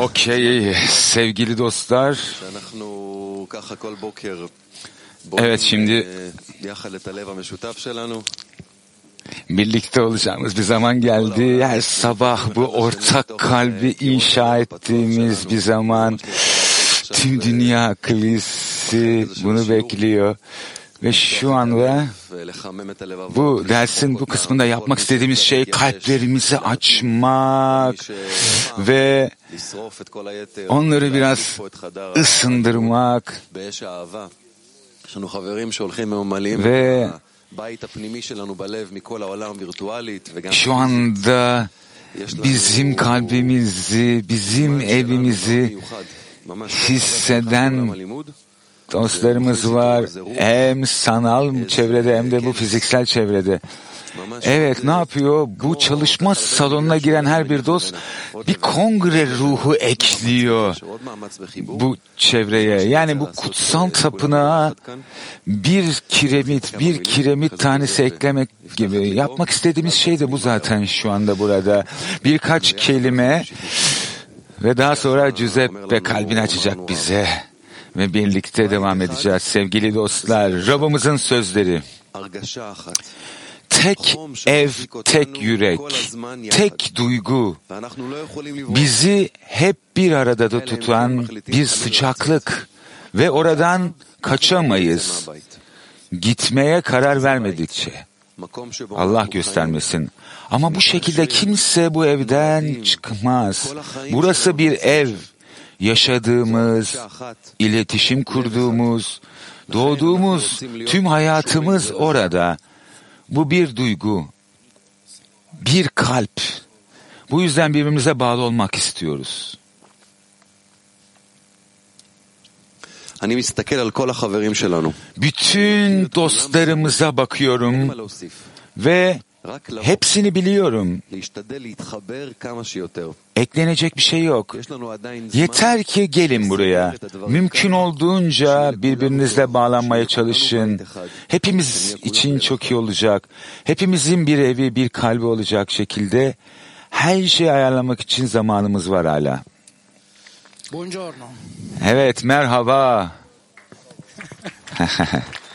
Okey sevgili dostlar. Evet şimdi birlikte olacağımız bir zaman geldi. Her sabah bu ortak kalbi inşa ettiğimiz bir zaman tüm dünya kilisi bunu bekliyor. Ve şu anda bu dersin bu kısmında yapmak istediğimiz şey kalplerimizi açmak ve onları biraz ısındırmak. Ve şu anda bizim kalbimizi, bizim evimizi hisseden dostlarımız var. Hem sanal çevrede hem de bu fiziksel çevrede. Evet ne yapıyor? Bu çalışma salonuna giren her bir dost bir kongre ruhu ekliyor bu çevreye. Yani bu kutsal tapınağa bir kiremit, bir kiremit tanesi eklemek gibi. Yapmak istediğimiz şey de bu zaten şu anda burada. Birkaç kelime ve daha sonra cüzep Giuseppe kalbini açacak bize ve birlikte devam edeceğiz sevgili dostlar. Rabbimizin sözleri. Tek ev, tek yürek, tek duygu bizi hep bir arada da tutan bir sıcaklık ve oradan kaçamayız. Gitmeye karar vermedikçe. Allah göstermesin. Ama bu şekilde kimse bu evden çıkmaz. Burası bir ev yaşadığımız, iletişim kurduğumuz, doğduğumuz tüm hayatımız orada. Bu bir duygu, bir kalp. Bu yüzden birbirimize bağlı olmak istiyoruz. Bütün dostlarımıza bakıyorum ve Hepsini biliyorum. Eklenecek bir şey yok. Yeter ki gelin buraya. Mümkün olduğunca birbirinizle bağlanmaya çalışın. Hepimiz için çok iyi olacak. Hepimizin bir evi, bir kalbi olacak şekilde her şeyi ayarlamak için zamanımız var hala. Buongiorno. Evet, merhaba.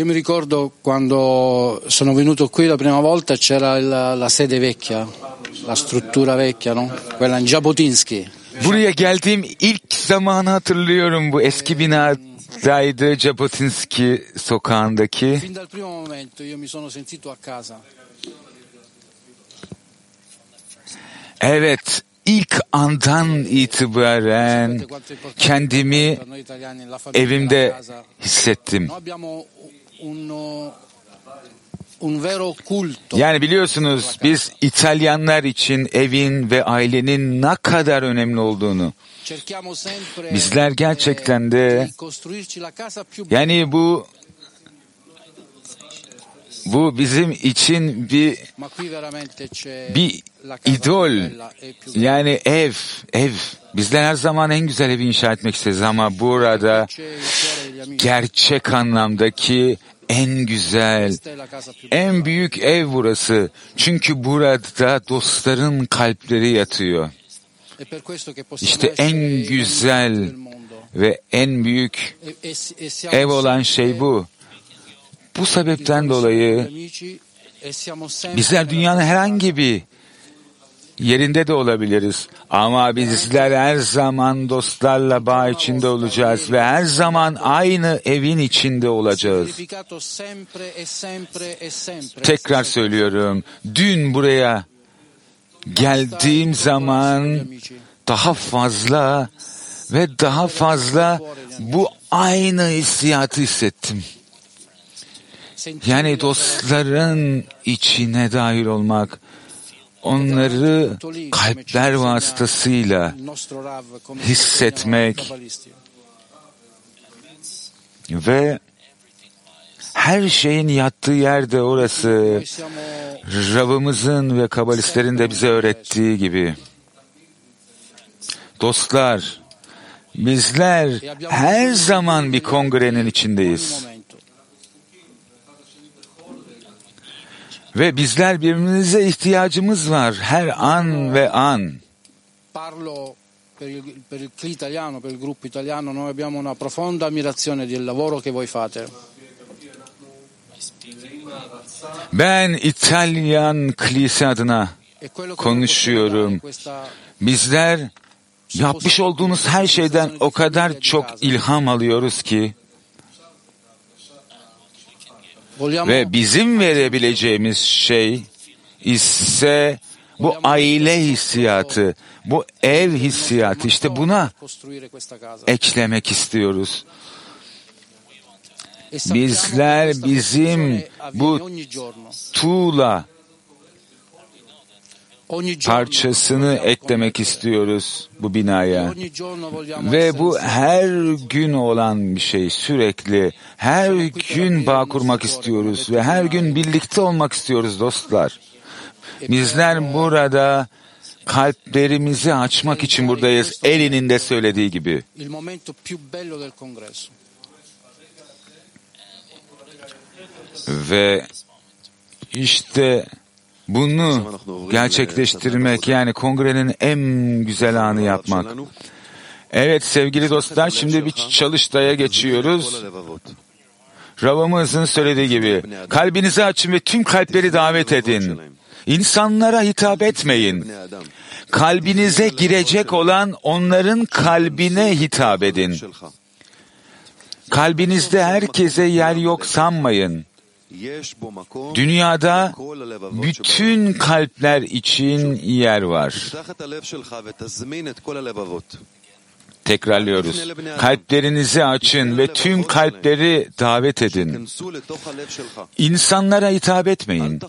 Io mi ricordo quando sono venuto qui la prima volta c'era il- la sede vecchia, la struttura vecchia, no? Quella in Jabotinsky. Buraya geldiğim ilk zamanı hatırlıyorum. Bu eski binadaydı Jabotinski sokağındaki. Fin dal primo momento io mi sono sentito a casa. Evet, ilk andan itibaren kendimi la evimde la hissettim. Yani biliyorsunuz biz İtalyanlar için evin ve ailenin ne kadar önemli olduğunu. Bizler gerçekten de yani bu bu bizim için bir bir idol. Yani ev, ev. Bizler her zaman en güzel evi inşa etmek isteriz ama burada gerçek anlamdaki en güzel, en büyük ev burası. Çünkü burada dostların kalpleri yatıyor. İşte en güzel ve en büyük ev olan şey bu. Bu sebepten dolayı bizler dünyanın herhangi bir yerinde de olabiliriz. Ama bizler her zaman dostlarla bağ içinde olacağız ve her zaman aynı evin içinde olacağız. Tekrar söylüyorum. Dün buraya geldiğim zaman daha fazla ve daha fazla bu aynı hissiyatı hissettim. Yani la dostların içine dahil olmak, onları kalpler vasıtasıyla hissetmek ve her şeyin yattığı yer de orası. Rabımızın ve kabalistlerin de bize öğrettiği gibi. Dostlar, Bizler her zaman bir kongrenin içindeyiz. Ve bizler birbirimize ihtiyacımız var her an ve an. Parlo per il, per il CLI italiano, per il gruppo italiano, noi abbiamo una profonda ammirazione del lavoro che voi fate. Ben İtalyan kilise adına E konuşuyorum. Bizler yapmış olduğunuz her şeyden o kadar çok ilham alıyoruz ki ve bizim verebileceğimiz şey ise bu aile hissiyatı, bu ev hissiyatı işte buna eklemek istiyoruz. E bizler bizim bu. Tuğla. Parçasını eklemek istiyoruz bu binaya. Ve bu her gün olan bir şey sürekli. Her gün bağ kurmak istiyoruz ve her gün birlikte olmak istiyoruz dostlar. Bizler burada kalplerimizi açmak için buradayız. Elinin de söylediği gibi. Ve işte bunu gerçekleştirmek yani kongrenin en güzel anı yapmak. Evet sevgili dostlar şimdi bir çalıştaya geçiyoruz. Ravamızın söylediği gibi kalbinizi açın ve tüm kalpleri davet edin. İnsanlara hitap etmeyin. Kalbinize girecek olan onların kalbine hitap edin. Kalbinizde herkese yer yok sanmayın. Dünyada bütün kalpler için yer var. Tekrarlıyoruz. Kalplerinizi açın ve tüm kalpleri davet edin. İnsanlara hitap etmeyin.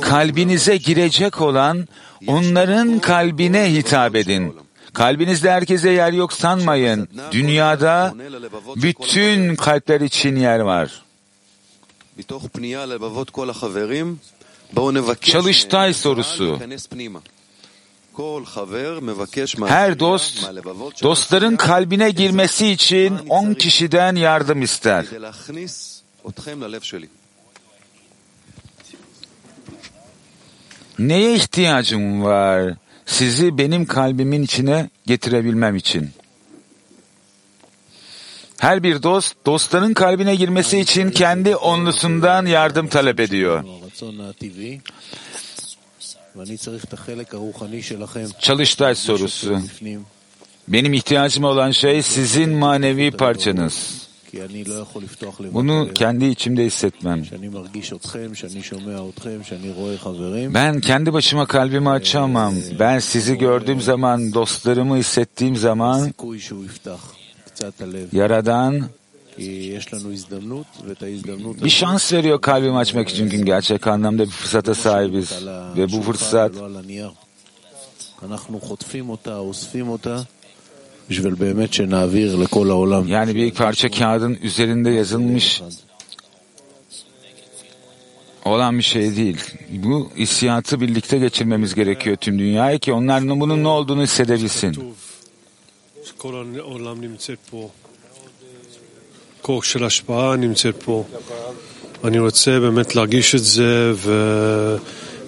Kalbinize girecek olan onların kalbine hitap edin. Kalbinizde herkese yer yok sanmayın. Dünyada bütün kalpler için yer var. Çalıştay sorusu. Her dost, dostların kalbine girmesi için 10 kişiden yardım ister. Neye ihtiyacım var sizi benim kalbimin içine getirebilmem için? Her bir dost, dostların kalbine girmesi için kendi onlusundan yardım talep ediyor. Çalıştay sorusu. Benim ihtiyacım olan şey sizin manevi parçanız. Bunu kendi içimde hissetmem. Ben kendi başıma kalbimi açamam. Ben sizi gördüğüm zaman, dostlarımı hissettiğim zaman Yaradan bir şans veriyor kalbimi açmak için çünkü gerçek anlamda bir fırsata sahibiz. Ve bu fırsat yani bir parça kağıdın üzerinde yazılmış olan bir şey değil. Bu hissiyatı birlikte geçirmemiz gerekiyor tüm dünyaya ki onlar bunun ne olduğunu hissedebilsin. כל העולם נמצאת פה, כוח של השפעה נמצאת פה. ואני רוצה באמת להרגיש את זה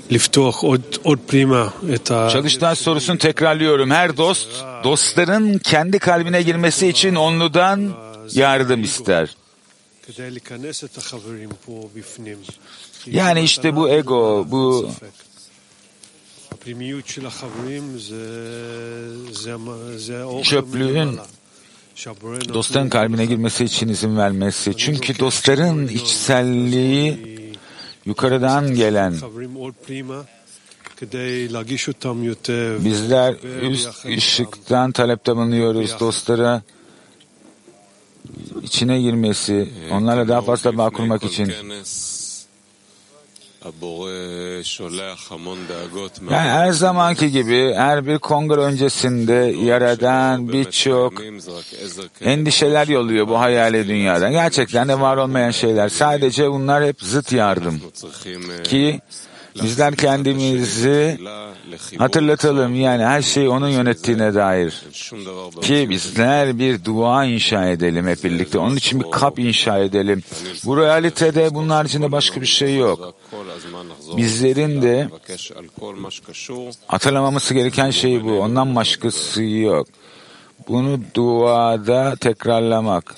ולפתוח עוד, עוד פנימה את ה... Çalıştay sorusunu tekrarlıyorum. Her dost, dostların kendi kalbine girmesi için onludan yardım ister. כדי להיכנס את החברים פה בפנים. Yani işte bu ego, bu Çöplüğün dostların kalbine girmesi için izin vermesi. Çünkü dostların içselliği yukarıdan gelen. bizler üst ışıktan talepte bulunuyoruz dostlara içine girmesi, onlarla daha fazla bağ kurmak için. Ee, yani her zamanki gibi her bir kongre öncesinde Yaradan birçok endişeler yolluyor bu hayali dünyadan. Gerçekten de var olmayan şeyler. Sadece bunlar hep zıt yardım. Ki Bizler kendimizi hatırlatalım yani her şeyi onun yönettiğine dair. Ki bizler bir dua inşa edelim hep birlikte. Onun için bir kap inşa edelim. Bu realitede bunun haricinde başka bir şey yok. Bizlerin de hatırlamamız gereken şey bu. Ondan başkası yok. Bunu duada tekrarlamak.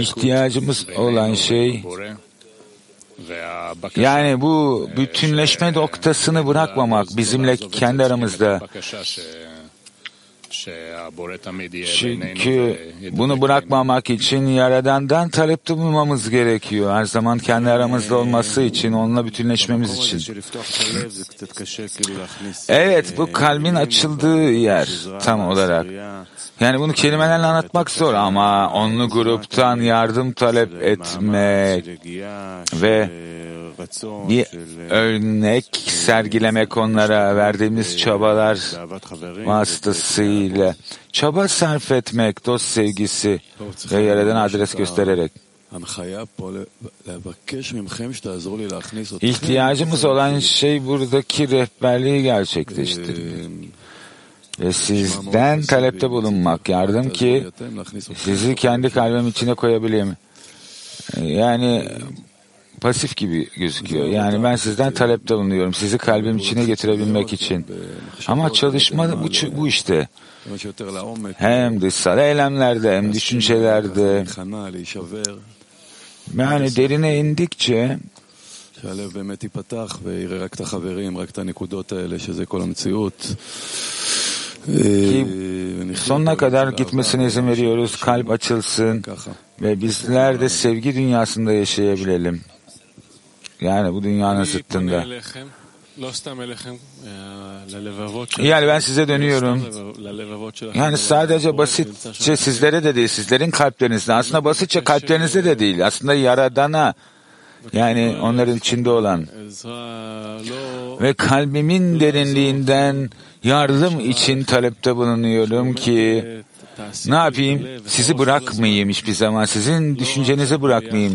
İhtiyacımız olan şey yani bu bütünleşme noktasını bırakmamak bizimle kendi aramızda. Çünkü bunu bırakmamak için Yaradan'dan talepte bulunmamız gerekiyor. Her zaman kendi aramızda olması için, onunla bütünleşmemiz için. Evet, bu kalbin açıldığı yer tam olarak. Yani bunu kelimelerle anlatmak zor ama onlu gruptan yardım talep etmek ve bir örnek sergilemek onlara verdiğimiz çabalar vasıtasıyla çaba sarf etmek, dost sevgisi ve Yaradan adres göstererek. İhtiyacımız olan şey buradaki rehberliği gerçekleştirmek. Ve sizden talepte bulunmak, yardım ki sizi kendi kalbim içine koyabileyim. Yani pasif gibi gözüküyor. Yani ben sizden talepte bulunuyorum. Sizi kalbim içine getirebilmek için. Ama çalışma bu, bu işte. Hem dışsal eylemlerde hem düşüncelerde. Yani derine indikçe ki sonuna kadar gitmesine izin veriyoruz. Kalp açılsın ve bizler de sevgi dünyasında yaşayabilelim. Yani bu dünyanın zıttında. Yani ben size dönüyorum. Yani sadece basitçe sizlere de değil, sizlerin kalplerinizde. Aslında basitçe kalplerinizde de değil. Aslında Yaradan'a yani onların içinde olan ve kalbimin derinliğinden yardım için talepte bulunuyorum ki ne yapayım? Sizi bırakmayayım hiçbir zaman. Sizin düşüncenizi bırakmayayım.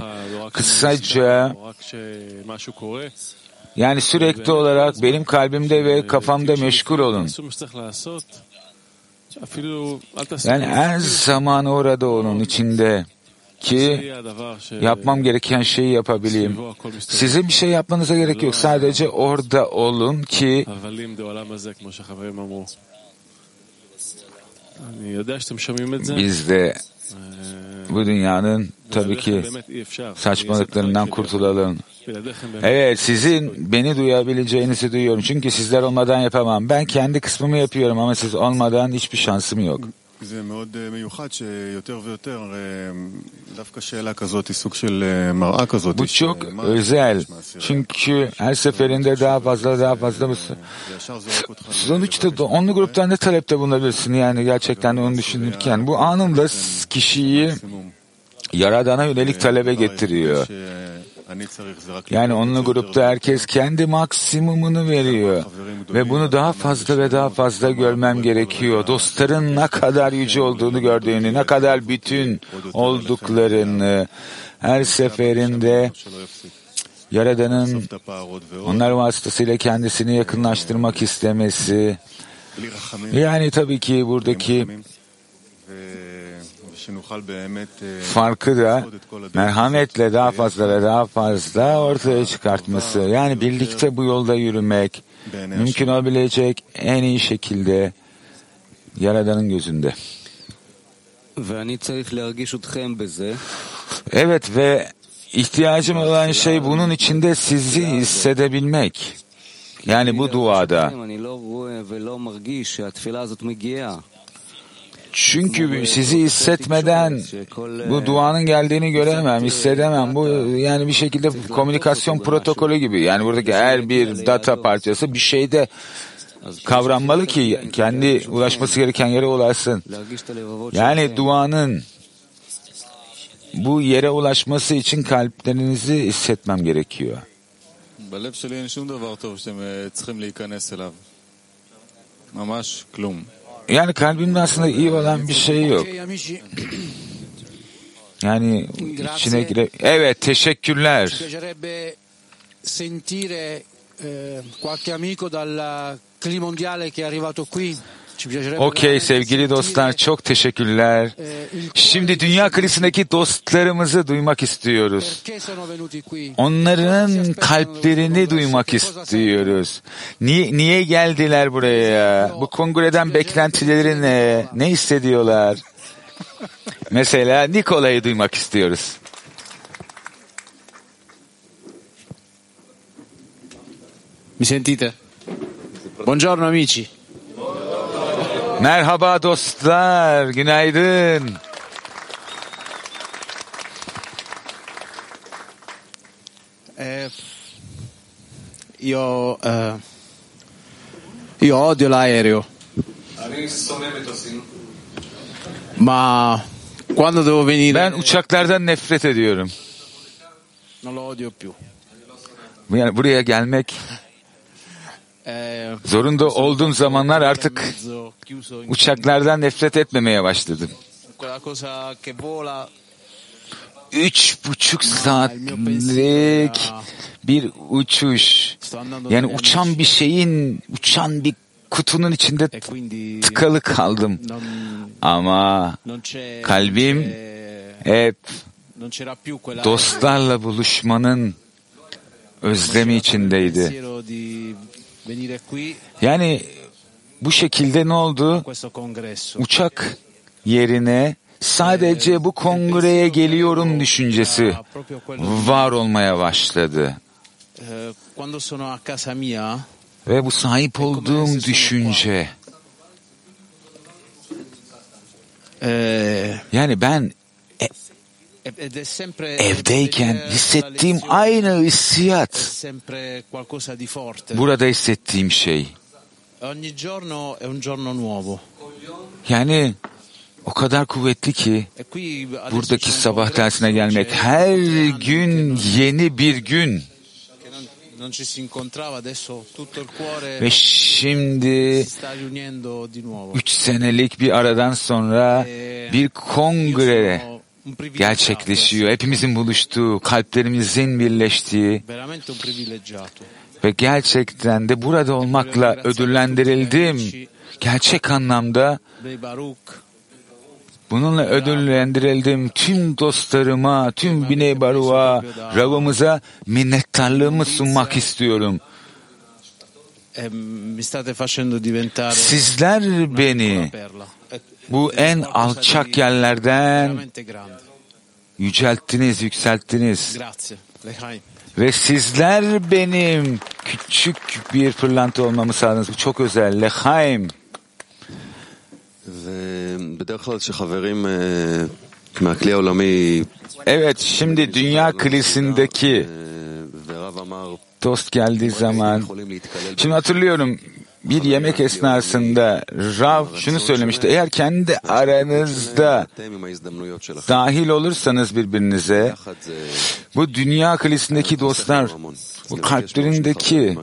Kısaca yani sürekli olarak benim kalbimde ve kafamda meşgul olun. Yani her zaman orada olun içinde ki yapmam gereken şeyi yapabileyim. Sizin bir şey yapmanıza gerek yok. Sadece orada olun ki biz de bu dünyanın tabii ki saçmalıklarından kurtulalım. Evet sizin beni duyabileceğinizi duyuyorum. Çünkü sizler olmadan yapamam. Ben kendi kısmımı yapıyorum ama siz olmadan hiçbir şansım yok. זה מאוד מיוחד שיותר ויותר דווקא שאלה כזאת היא סוג של מראה כזאת. Bu çok özel. Çünkü her seferinde daha fazla daha fazla sonuçta onlu gruptan ne talepte bulunabilirsin yani gerçekten onu düşünürken bu anında kişiyi Yaradan'a yönelik talebe getiriyor. Yani onunla grupta herkes kendi maksimumunu veriyor. Ve bunu daha fazla ve daha fazla görmem gerekiyor. Dostların ne kadar yüce olduğunu gördüğünü, ne kadar bütün olduklarını her seferinde Yaradan'ın onlar vasıtasıyla kendisini yakınlaştırmak istemesi. Yani tabii ki buradaki farkı da merhametle daha fazla ve daha fazla ortaya çıkartması. Yani birlikte bu yolda yürümek mümkün olabilecek en iyi şekilde Yaradan'ın gözünde. Evet ve ihtiyacım olan şey bunun içinde sizi hissedebilmek. Yani bu duada. Çünkü sizi hissetmeden bu duanın geldiğini göremem, hissedemem. Bu yani bir şekilde komünikasyon protokolü gibi. Yani buradaki her bir data parçası bir şeyde kavranmalı ki kendi ulaşması gereken yere ulaşsın. Yani duanın bu yere ulaşması için kalplerinizi hissetmem gerekiyor. Yani kalbimde aslında iyi olan bir şey yok. Yani içine gire... Evet teşekkürler. Sentire eh, qualche amico dal clima mondiale che è arrivato qui. Okey sevgili dostlar çok teşekkürler. Şimdi di dünya krizindeki dostlarımızı duymak istiyoruz. Onların kalplerini duymak istiyoruz. Niye, niye geldiler buraya? Bu kongreden beklentileri ne? Ne hissediyorlar? Mesela Nikola'yı duymak istiyoruz. Mi sentite? Buongiorno amici. Merhaba dostlar, günaydın. Eh, io, eh, io odio l'aereo, ma quando devo venire Ben uçaklardan nefret ediyorum. non lo odio più. Yani buraya gelmek zorunda olduğum zamanlar artık uçaklardan nefret etmemeye başladım. Üç buçuk saatlik bir uçuş. Yani uçan bir şeyin, uçan bir kutunun içinde e tıkalı kaldım. Ama Kalbim hep dostlarla buluşmanın özlemi içindeydi. pensiero di venire qui Yani bu şekilde ne oldu? Uçak yerine sadece bu kongreye geliyorum düşüncesi var olmaya başladı. eh, Ve bu sahip olduğum düşünce eh, yani ben evdeyken hissettiğim aynı hissiyat. Burada hissettiğim şey. Yani o kadar kuvvetli ki e buradaki sabah dersine gelmek her gün yeni bir gün. ve şimdi üç senelik bir aradan sonra E bir io gerçekleşiyor. Hepimizin buluştuğu, kalplerimizin birleştiği ve gerçekten de burada olmakla ödüllendirildim. Gerçek anlamda bununla ödüllendirildim. Tüm dostlarıma, tüm Biney Baru'a, Rav'ımıza minnettarlığımı sunmak istiyorum. Sizler beni bu en alçak yerlerden yücelttiniz, yükselttiniz. Ve sizler benim küçük bir fırlanta olmamı sağladınız. Bu çok özel. Lehaim. Evet, şimdi dünya kilisindeki dost geldiği zaman. Şimdi hatırlıyorum bir yemek esnasında Rav şunu söylemişti. Eğer kendi aranızda dahil olursanız birbirinize bu dünya kalesindeki dostlar bu kalplerindeki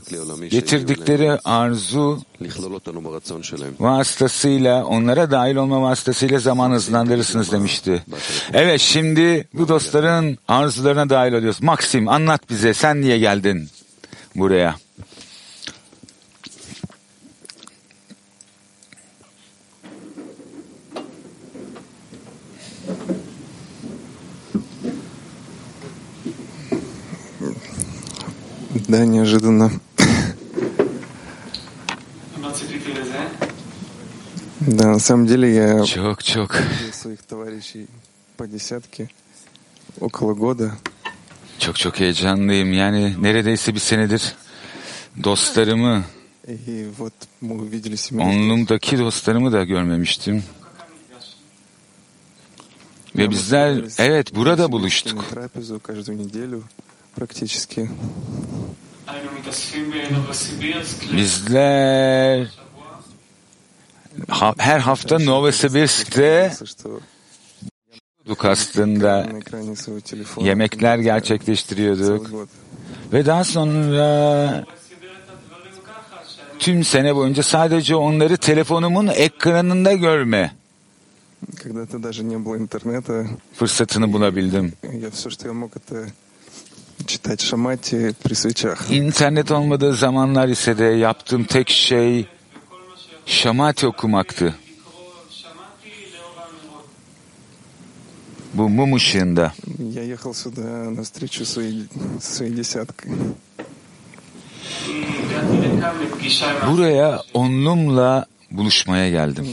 getirdikleri arzu vasıtasıyla onlara dahil olma vasıtasıyla zaman hızlandırırsınız demişti. Evet şimdi bu dostların arzularına dahil oluyoruz. Maksim anlat bize sen niye geldin buraya? Да, неожиданно. Да, на самом деле я çok видел своих товарищей по десятке около года. çok çok heyecanlıyım. Yani neredeyse bir senedir dostlarımı, И вот мы увидели семью. onlumdaki dostlarımı da görmemiştim. Ve bizler evet burada buluştuk. Bizler her hafta Novosibirsk'te aslında yemekler gerçekleştiriyorduk. Ve daha sonra tüm sene boyunca sadece onları telefonumun ekranında görme fırsatını bulabildim. İnternet olmadığı zamanlar ise de yaptığım tek şey şamati okumaktı. Bu mum ışığında. Buraya onlumla buluşmaya geldim.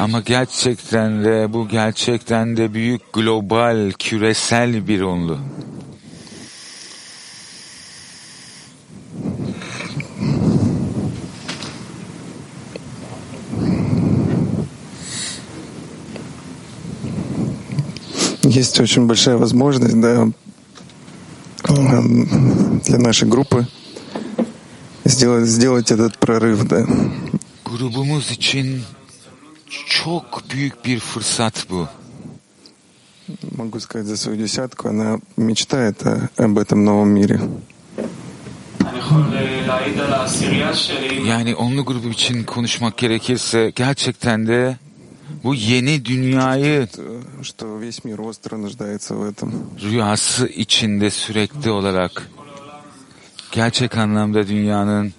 Ama gerçekten de bu gerçekten de büyük global, küresel bir onlu. Есть очень большая возможность да, эм, для нашей группы сделать, сделать этот прорыв. Да. Grubumuz için Çok büyük bir fırsat bu. Могу сказать за свою десятку, она мечтает об этом новом мире. Yani onlu grubu için konuşmak gerekirse gerçekten de bu yeni dünyayı rüyası içinde sürekli olarak gerçek anlamda dünyanın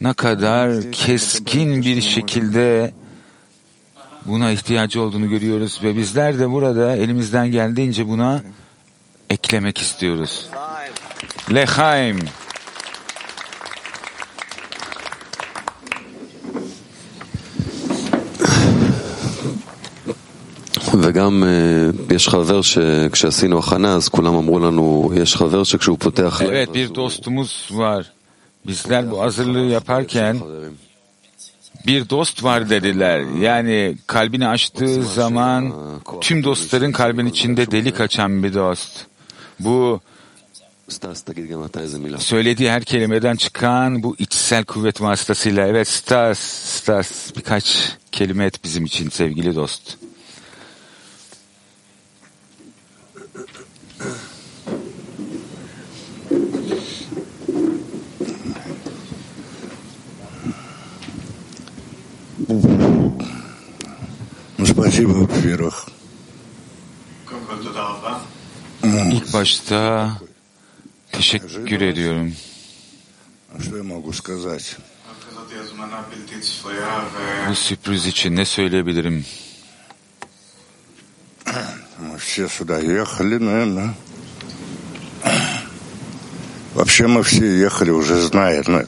ne kadar keskin bir şekilde buna ihtiyacı olduğunu görüyoruz ve bizler de burada elimizden geldiğince buna eklemek istiyoruz. Lehaim. וגם אה, יש חבר שכשעשינו הכנה אז כולם אמרו לנו, יש חבר שכשהוא פותח לב, Evet אז bir הוא- dostumuz var. Bizler bu hazırlığı yaparken חברים. bir dost var dediler. Yani kalbini açtığı zaman tüm dostların kalbin içinde delik açan bir dost. Bu söylediği her kelimeden çıkan bu içsel kuvvet vasıtasıyla. Evet Stas, Stas birkaç kelime et bizim için sevgili dost. Ну, спасибо, во-первых. İlk başta teşekkür ediyorum. Bu sürpriz için ne söyleyebilirim? все сюда ехали, наверное. Вообще мы все ехали, уже зная ну,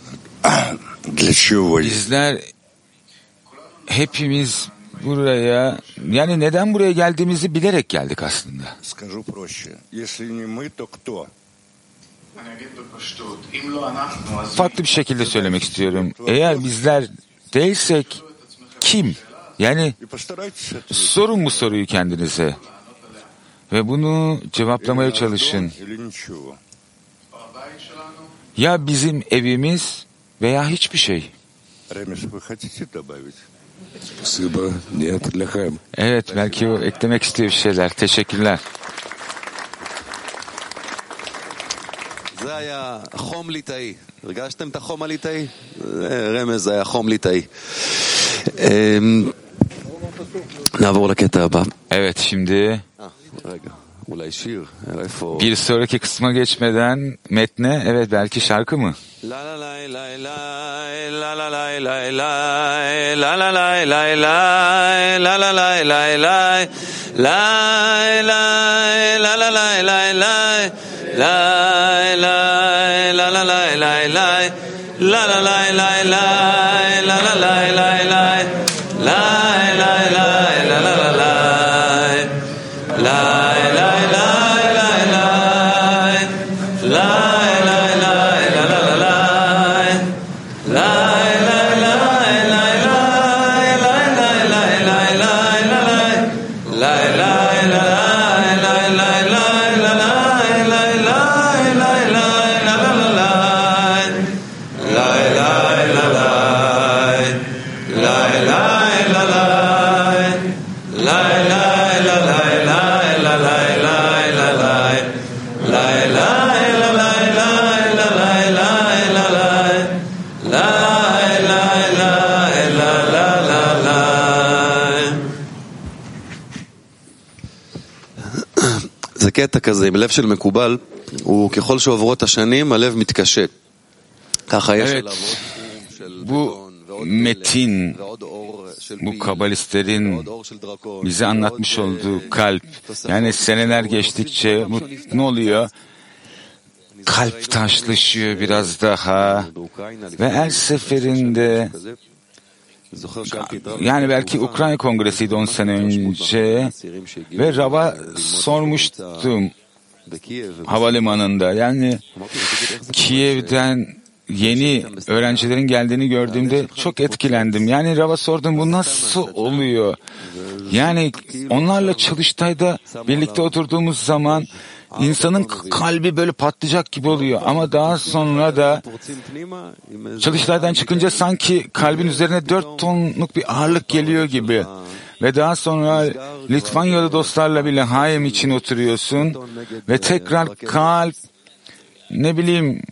для чего. Bizler hepimiz buraya yani neden buraya geldiğimizi bilerek geldik aslında. Farklı bir şekilde söylemek istiyorum. Eğer bizler değilsek kim? Yani sorun bu soruyu kendinize ve bunu cevaplamaya çalışın. Ya bizim evimiz veya hiçbir şey. Remis, вы хотите добавить? Evet, belki o eklemek istiyor bir şeyler. Teşekkürler. זה היה חום ליטאי. הרגשתם את החום הליטאי? אה, רמז, זה היה חום ליטאי. אמ, נעבור לקטע הבא. Evet, şimdi... אה, רגע. Bir sonraki kısma geçmeden metne evet belki şarkı mı? La la la la la כזה עם לב של מקובל, הוא ככל שעוברות השנים, הלב מתקשה. ככה יש Evet. עליו עוד תחום של Bu בטון ועוד metin, דלק ועוד אור של bu פיל kabalistlerin ועוד אור של דרקון. bize anlatmış ועוד, olduğu אה, kalp. תוספות. Yani seneler הוא geçtikçe מוסיף bu כל פעם שהוא ne oluyor? נפטר. Kalp taşlaşıyor biraz daha. Ve her seferinde yani belki Ukrayna Kongresi'ydi 10 sene önce ve Rab'a sormuştum havalimanında. Yani Kiev'den yeni öğrencilerin geldiğini gördüğümde çok etkilendim. Yani Rab'a sordum bu nasıl oluyor? Yani onlarla çalıştayda birlikte oturduğumuz zaman insanın kalbi böyle patlayacak gibi oluyor. Ama daha sonra da çalıştaydan çıkınca sanki kalbin üzerine dört tonluk bir ağırlık geliyor gibi. Ve daha sonra Litvanyalı dostlarla bile Hayem için oturuyorsun ve tekrar kalp ne bileyim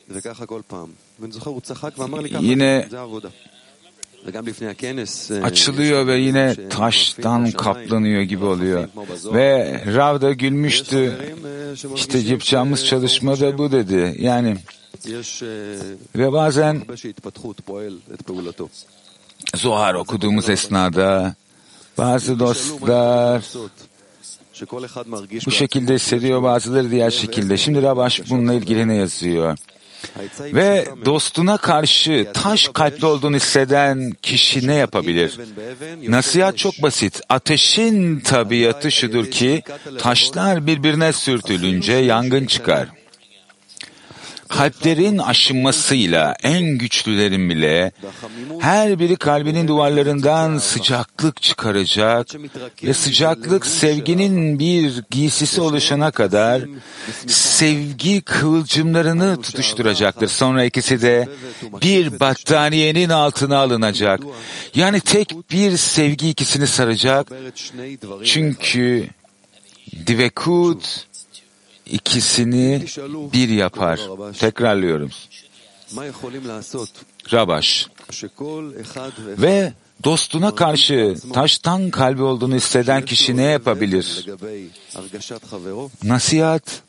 yine açılıyor ve yine taştan kaplanıyor gibi oluyor. Ve Rav da gülmüştü. İşte yapacağımız çalışma da bu dedi. Yani ve bazen Zohar okuduğumuz esnada bazı dostlar bu şekilde hissediyor, bazıları diğer şekilde. Şimdi Rabaş bununla ilgili ne yazıyor? Ve dostuna karşı taş kalpli olduğunu hisseden kişi ne yapabilir? Nasihat çok basit. Ateşin tabiatı şudur ki taşlar birbirine sürtülünce yangın çıkar. Kalplerin aşınmasıyla en güçlülerin bile her biri kalbinin duvarlarından sıcaklık çıkaracak ve sıcaklık sevginin bir giysisi oluşana kadar sevgi kıvılcımlarını tutuşturacaktır. Sonra ikisi de bir battaniyenin altına alınacak. Yani tek bir sevgi ikisini saracak. Çünkü divekut ikisini bir yapar. Tekrarlıyorum. Rabaş. Ve dostuna karşı taştan kalbi olduğunu hisseden kişi ne yapabilir? Nasihat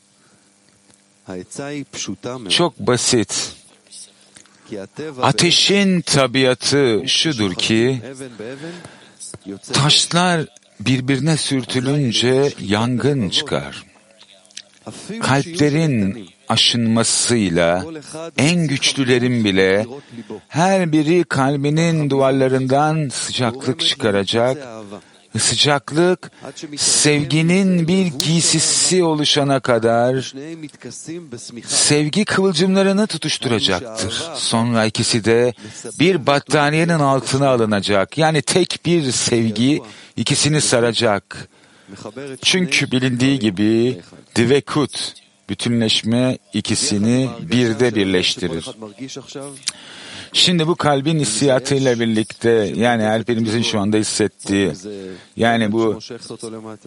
çok basit. Ateşin tabiatı şudur ki taşlar birbirine sürtülünce yangın çıkar. Kalplerin aşınmasıyla en güçlülerin bile her biri kalbinin duvarlarından sıcaklık çıkaracak sıcaklık sevginin bir giysisi oluşana kadar sevgi kıvılcımlarını tutuşturacaktır. Sonra ikisi de bir battaniyenin altına alınacak. Yani tek bir sevgi ikisini saracak. Çünkü bilindiği gibi divekut, bütünleşme ikisini birde birleştirir. Şimdi bu kalbin hissiyatıyla birlikte yani her birimizin şu anda hissettiği yani bu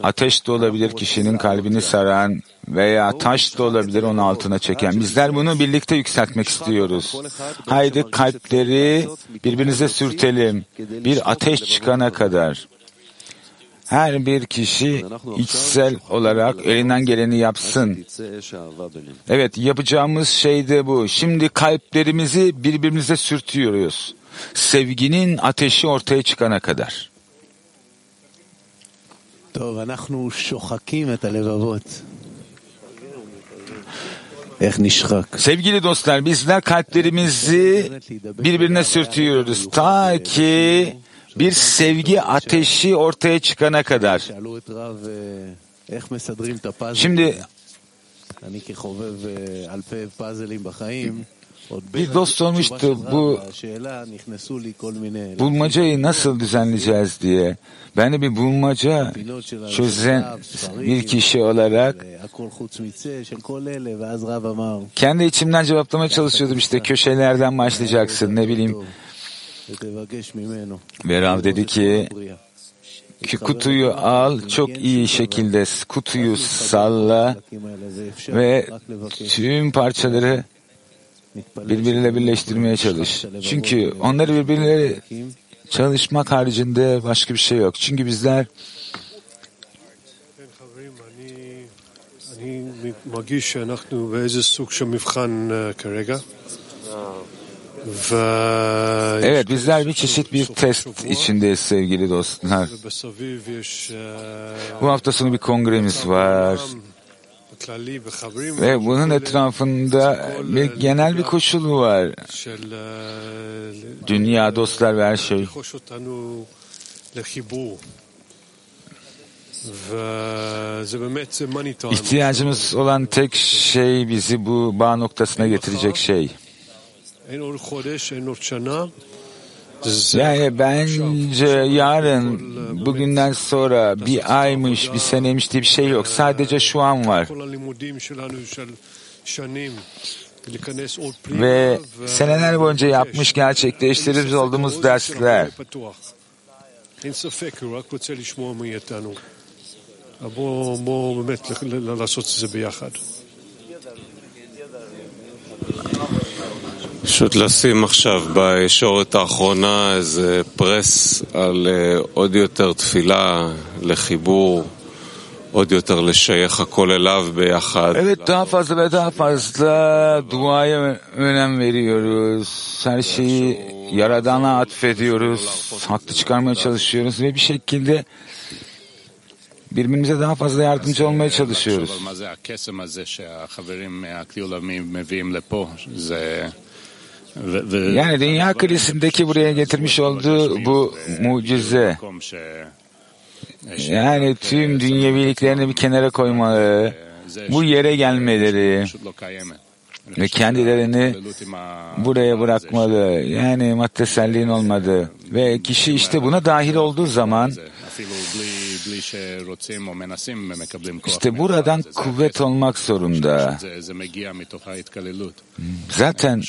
ateş de olabilir kişinin kalbini saran veya taş da olabilir onun altına çeken. Bizler bunu birlikte yükseltmek istiyoruz. Haydi kalpleri birbirinize sürtelim. Bir ateş çıkana kadar her bir kişi içsel olarak elinden geleni yapsın. Evet yapacağımız şey de bu. Şimdi kalplerimizi birbirimize sürtüyoruz. Sevginin ateşi ortaya çıkana kadar. Sevgili dostlar bizler kalplerimizi birbirine sürtüyoruz ta ki bir sevgi ateşi ortaya çıkana kadar. Şimdi bir dost sormuştu bu bulmacayı nasıl düzenleyeceğiz diye. Ben de bir bulmaca çözen bir kişi olarak kendi içimden cevaplamaya çalışıyordum işte köşelerden başlayacaksın ne bileyim טוב, ותבקש ממנו. Ve Rav dedi ki בריאה. ki kutuyu al çok iyi şekilde kutuyu salla ve tüm parçaları birbiriyle birleştirmeye çalış. Çünkü onları birbirleriyle çalışmak haricinde başka bir şey yok. Çünkü bizler כן, חברים, אני, אני מרגיש שאנחנו באיזה סוג של מבחן אה, כרגע. Evet bizler bir çeşit bir test içindeyiz sevgili dostlar. Bu hafta sonu bir kongremiz var. Ve bunun etrafında bir genel bir koşul var. Dünya, dostlar ve her şey. İhtiyacımız olan tek şey bizi bu bağ noktasına getirecek şey. Yani bence yarın, bugünden sonra bir aymış, bir seneymiş diye bir şey yok. Sadece şu an var. כל הלימודים שלנו של שנים. להיכנס עוד פנימה. Ve ו- seneler boyunca yapmış, gerçekleştirmiş olduğumuz dersler. אין ספק, הוא רק רוצה לשמוע מאיתנו. אבל בואו בוא באמת ל- ל- לעשות את זה ביחד. פשוט לשים עכשיו בישורת האחרונה איזה פרס על אה, עוד יותר תפילה לחיבור, עוד יותר לשייך הכל אליו ביחד. Evet daha fazla ve daha fazla duaya önem veriyoruz. Her şeyi Yaradan'a atfediyoruz. Haklı çıkarmaya çalışıyoruz ve bir şekilde birbirimize daha fazla yardımcı olmaya çalışıyoruz. Yani Dünya Kalesi'ndeki buraya getirmiş olduğu bu mucize. yani tüm dünyeviliklerini bir kenara koymaları, bu yere gelmeleri ve kendilerini buraya bırakmalı. Yani maddeselliğin olmadığı ve kişi işte buna dahil olduğu zaman işte buradan kuvvet olmak zorunda. Zaten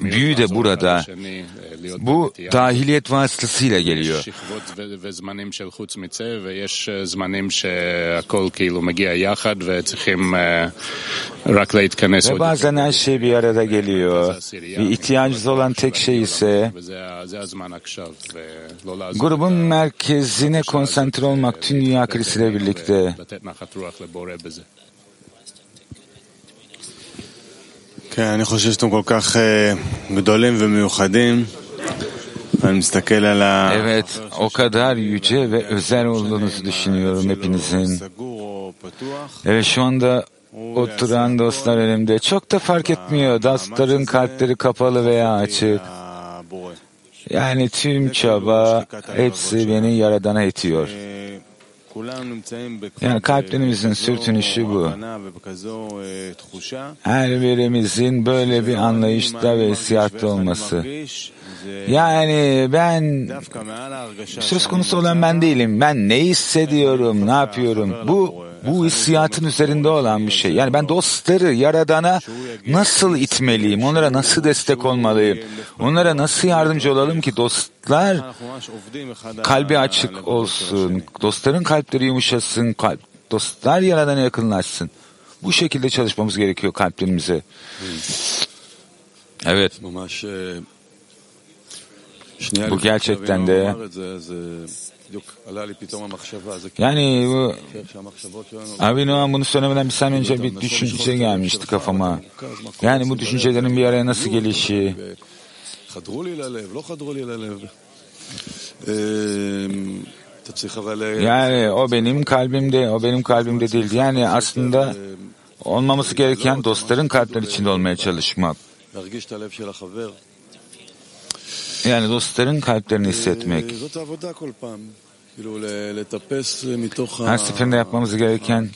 büyü de burada. Bu dahiliyet vasıtasıyla geliyor. Ve bazen her şey bir arada geliyor. Bir ihtiyacınız olan tek şey ise grubun merkez זה הזמן עכשיו, ולא לעזוב grubun merkezine konsantre olmak tüm dünya kilisiyle birlikte. לתת נחת רוח לבורא בזה. כן, אני חושב שאתם כל כך אה, גדולים ומיוחדים. אני מסתכל על ה... Evet, o kadar yüce ve özel olduğunuzu düşünüyorum hepinizin. סגור או פתוח. Evet şu anda oturan dostlar önümde. Çok da fark etmiyor. Dostların kalpleri kapalı veya açık. Yani tüm çaba hepsi beni Yaradan'a itiyor. Yani kalplerimizin sürtünüşü bu. Her birimizin böyle bir anlayışta ve hissiyatta olması. Yani ben söz konusu olan ben değilim. Ben ne hissediyorum, ne yapıyorum? Bu bu hissiyatın üzerinde olan bir şey. Yani ben dostları Yaradan'a nasıl itmeliyim? Onlara nasıl destek olmalıyım? Onlara nasıl yardımcı olalım ki dostlar kalbi açık olsun. Dostların kalpleri yumuşasın. Kalp, dostlar Yaradan'a yakınlaşsın. Bu şekilde çalışmamız gerekiyor kalplerimize. Evet. Bu gerçekten de yani bu Abi Noam bunu söylemeden bir saniye önce bir düşünce gelmişti kafama. Yani bu düşüncelerin bir araya nasıl gelişi. Yani o benim kalbimde, o benim kalbimde değil. Yani aslında olmaması gereken dostların kalpler içinde olmaya çalışmak. Yani dostların kalplerini hissetmek. Her seferinde yapmamız gereken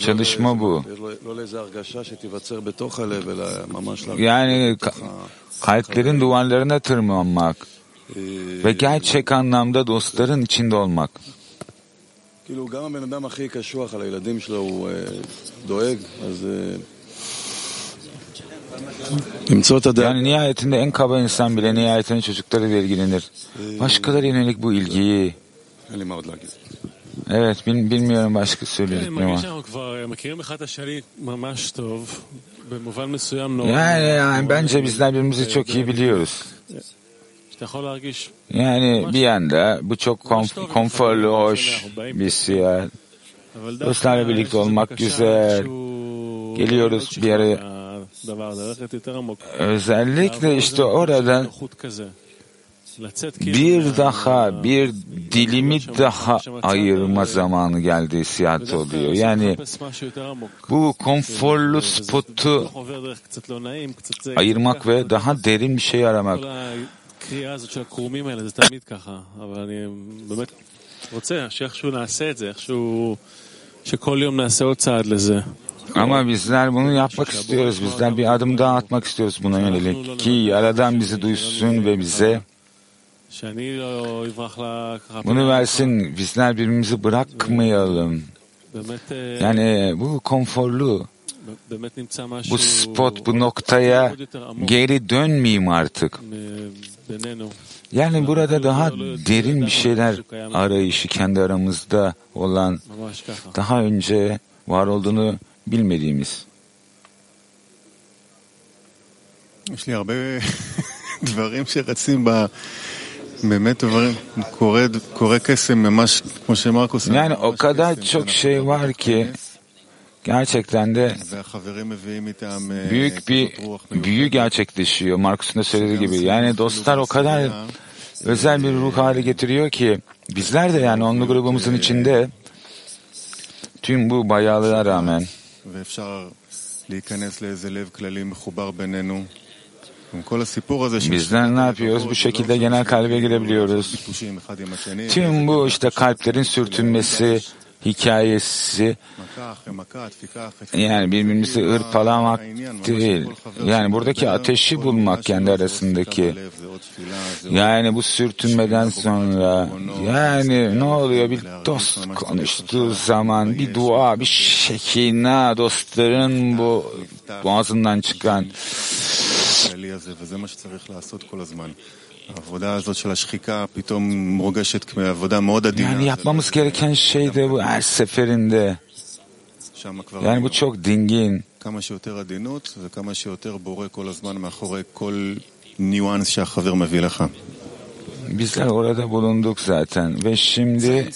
çalışma bu. Yani kalplerin duvarlarına tırmanmak ve gerçek anlamda dostların içinde olmak. Yani nihayetinde en kaba insan bile nihayetinde çocuklarıyla ilgilenir. Başkaları yönelik bu ilgiyi. Evet, bil, bilmiyorum başka söyleyecek ne. Yani, yani bence bizler birbirimizi çok iyi biliyoruz. Yani bir yanda bu çok konf- konforlu, hoş bir seyahat. Dostlarla birlikte olmak güzel. Geliyoruz bir yere Özellikle işte orada bir daha bir dilimi daha ayırma zamanı geldi hissiyat oluyor. Yani bu konforlu spotu ayırmak ve daha derin bir şey aramak. Ama bizler bunu yapmak istiyoruz. Bizler bir adım daha atmak istiyoruz buna yönelik. Ki Yaradan bizi duysun ve bize bunu versin. Bizler birbirimizi bırakmayalım. Yani bu konforlu bu spot, bu noktaya geri dönmeyeyim artık. Yani burada daha derin bir şeyler arayışı kendi aramızda olan daha önce var olduğunu bilmediğimiz. יש לי הרבה דברים שרצים ב... באמת דברים, קורה, קורה קסם ממש כמו שמרקוס אמר, Yani o ממש kadar קסם. çok şey var ki gerçekten de והחברים meviyim איתם אה, büyük bir כזאת רוח מיוחדת. büyü gerçekleşiyor. Markus'un da söylediği gibi. Yani dostlar o kadar özel bir ruh hale getiriyor ki bizler de yani onlu grubumuzun içinde tüm bu bayağılığa rağmen Bizler ne yapıyoruz? Bu şekilde genel kalbe girebiliyoruz. Tüm bu işte kalplerin sürtünmesi, hikayesi yani birbirimizi hırpalamak değil. Yani buradaki ateşi bulmak kendi arasındaki. Yani bu sürtünmeden sonra yani ne oluyor bir dost konuştuğu zaman bir dua bir şekina dostların bu boğazından çıkan yani yapmamız gereken şey de bu her seferinde. Yani bu çok dingin. Bizler orada bulunduk zaten ve şimdi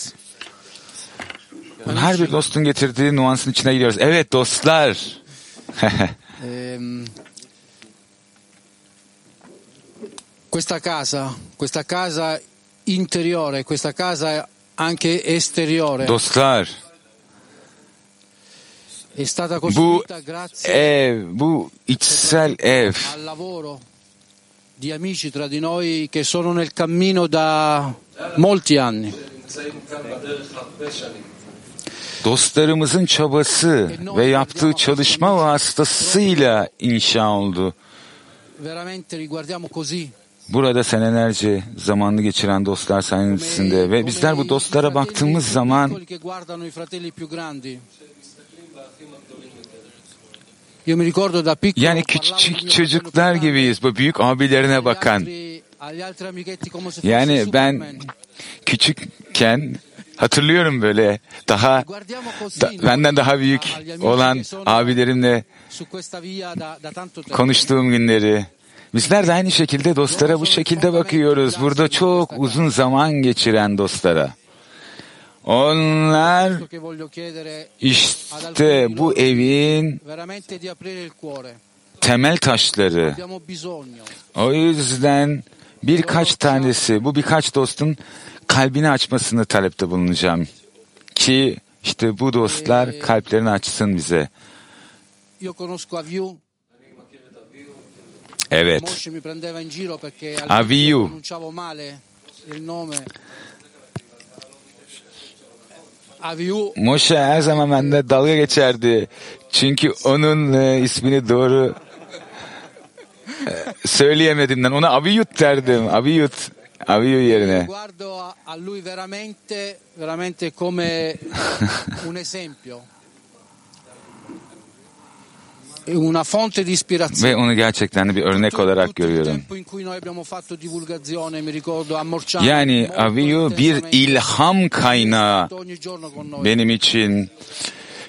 her bir dostun getirdiği nuansın içine giriyoruz. Evet dostlar. Questa casa, questa casa interiore, questa casa anche esteriore, dostlar. è stata Bu costruita ev, bu içsel ev al lavoro di amici tra di noi che sono nel cammino da molti anni. dostlarımızın çabası ve yaptığı çalışma vasıtasıyla inşa oldu. Veramente li guardiamo così. Burada senelerce zamanını geçiren dostlar sayesinde ve bizler bu dostlara baktığımız zaman yani küçük çocuklar gibiyiz bu büyük abilerine bakan. Yani ben küçükken hatırlıyorum böyle daha da- benden daha büyük olan abilerimle konuştuğum günleri. Bizler de aynı şekilde dostlara bu şekilde bakıyoruz. Burada çok uzun zaman geçiren dostlara. Onlar işte bu evin temel taşları. O yüzden birkaç tanesi, bu birkaç dostun kalbini açmasını talepte bulunacağım. Ki işte bu dostlar kalplerini açsın bize. Io conosco Aviu, Evet. Moshe mi prendeva in giro perché Aviu. all'inizio pronunciavo male il nome. Aviu Moshe her zaman bende dalga geçerdi. Çünkü onun e, ismini doğru e, söyleyemediğimden ona Abiyut derdim. Abiyut. Abiyu yerine. guardo a, a lui veramente, veramente come un esempio. È una fonte di ispirazione. Ve onu gerçekten de bir örnek olarak görüyorum. Yani Abiyu bir ilham kaynağı benim için.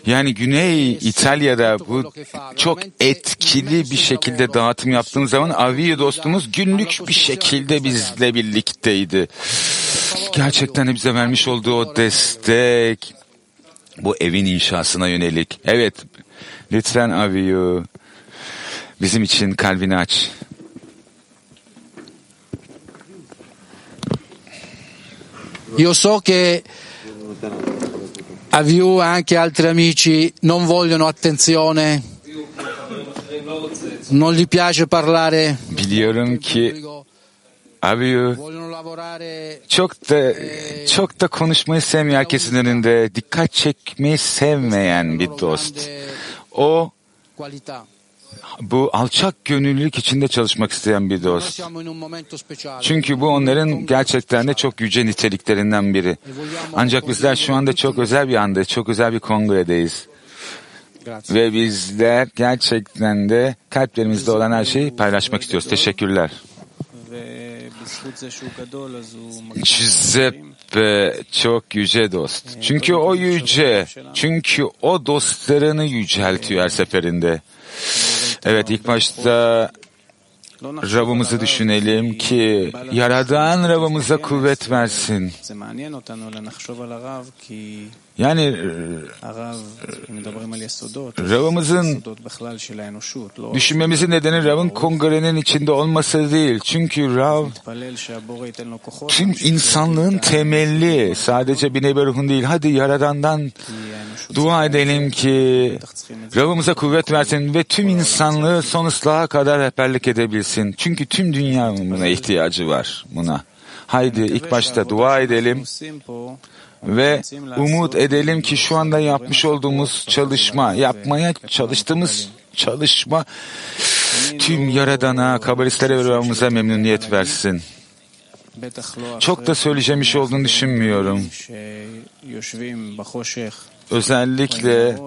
Yani Güney İtalya'da bu çok etkili bir şekilde dağıtım yaptığımız zaman Aviyo dostumuz günlük bir şekilde bizle birlikteydi. Gerçekten bize vermiş olduğu o destek bu evin inşasına yönelik. Evet, lütfen Aviyu bizim için kalbini aç. Io so che Aviu e anche altri amici non vogliono attenzione, non gli piace parlare, Biliyorum ki lavorare çok da çok da konuşmayı sevmiyor herkesin önünde. Dikkat çekmeyi sevmeyen bir dost. O bu alçak gönüllülük içinde çalışmak isteyen bir dost. Çünkü bu onların gerçekten de çok yüce niteliklerinden biri. Ancak bizler şu anda çok özel bir anda, çok özel bir kongredeyiz. Ve bizler gerçekten de kalplerimizde olan her şeyi paylaşmak istiyoruz. Teşekkürler. Giuseppe ve çok yüce dost. Çünkü o yüce, çünkü o dostlarını yüceltiyor her seferinde. Evet ilk başta Rabbimizi düşünelim ki Yaradan Rabbimize kuvvet versin. Yani Rav'ımızın düşünmemizin nedeni Rav'ın kongrenin içinde olması değil. Çünkü Rav tüm insanlığın temelli sadece bir neberuhun değil. Hadi Yaradan'dan dua edelim ki Rav'ımıza kuvvet versin ve tüm insanlığı son ıslaha kadar rehberlik edebilsin. Çünkü tüm dünyanın buna ihtiyacı var buna. Haydi ilk başta dua edelim ve umut edelim ki şu anda yapmış olduğumuz çalışma, yapmaya çalıştığımız çalışma tüm Yaradan'a, kabalistlere ve ruhumuza memnuniyet versin. Çok da söyleyeceğim bir şey olduğunu düşünmüyorum. Özellikle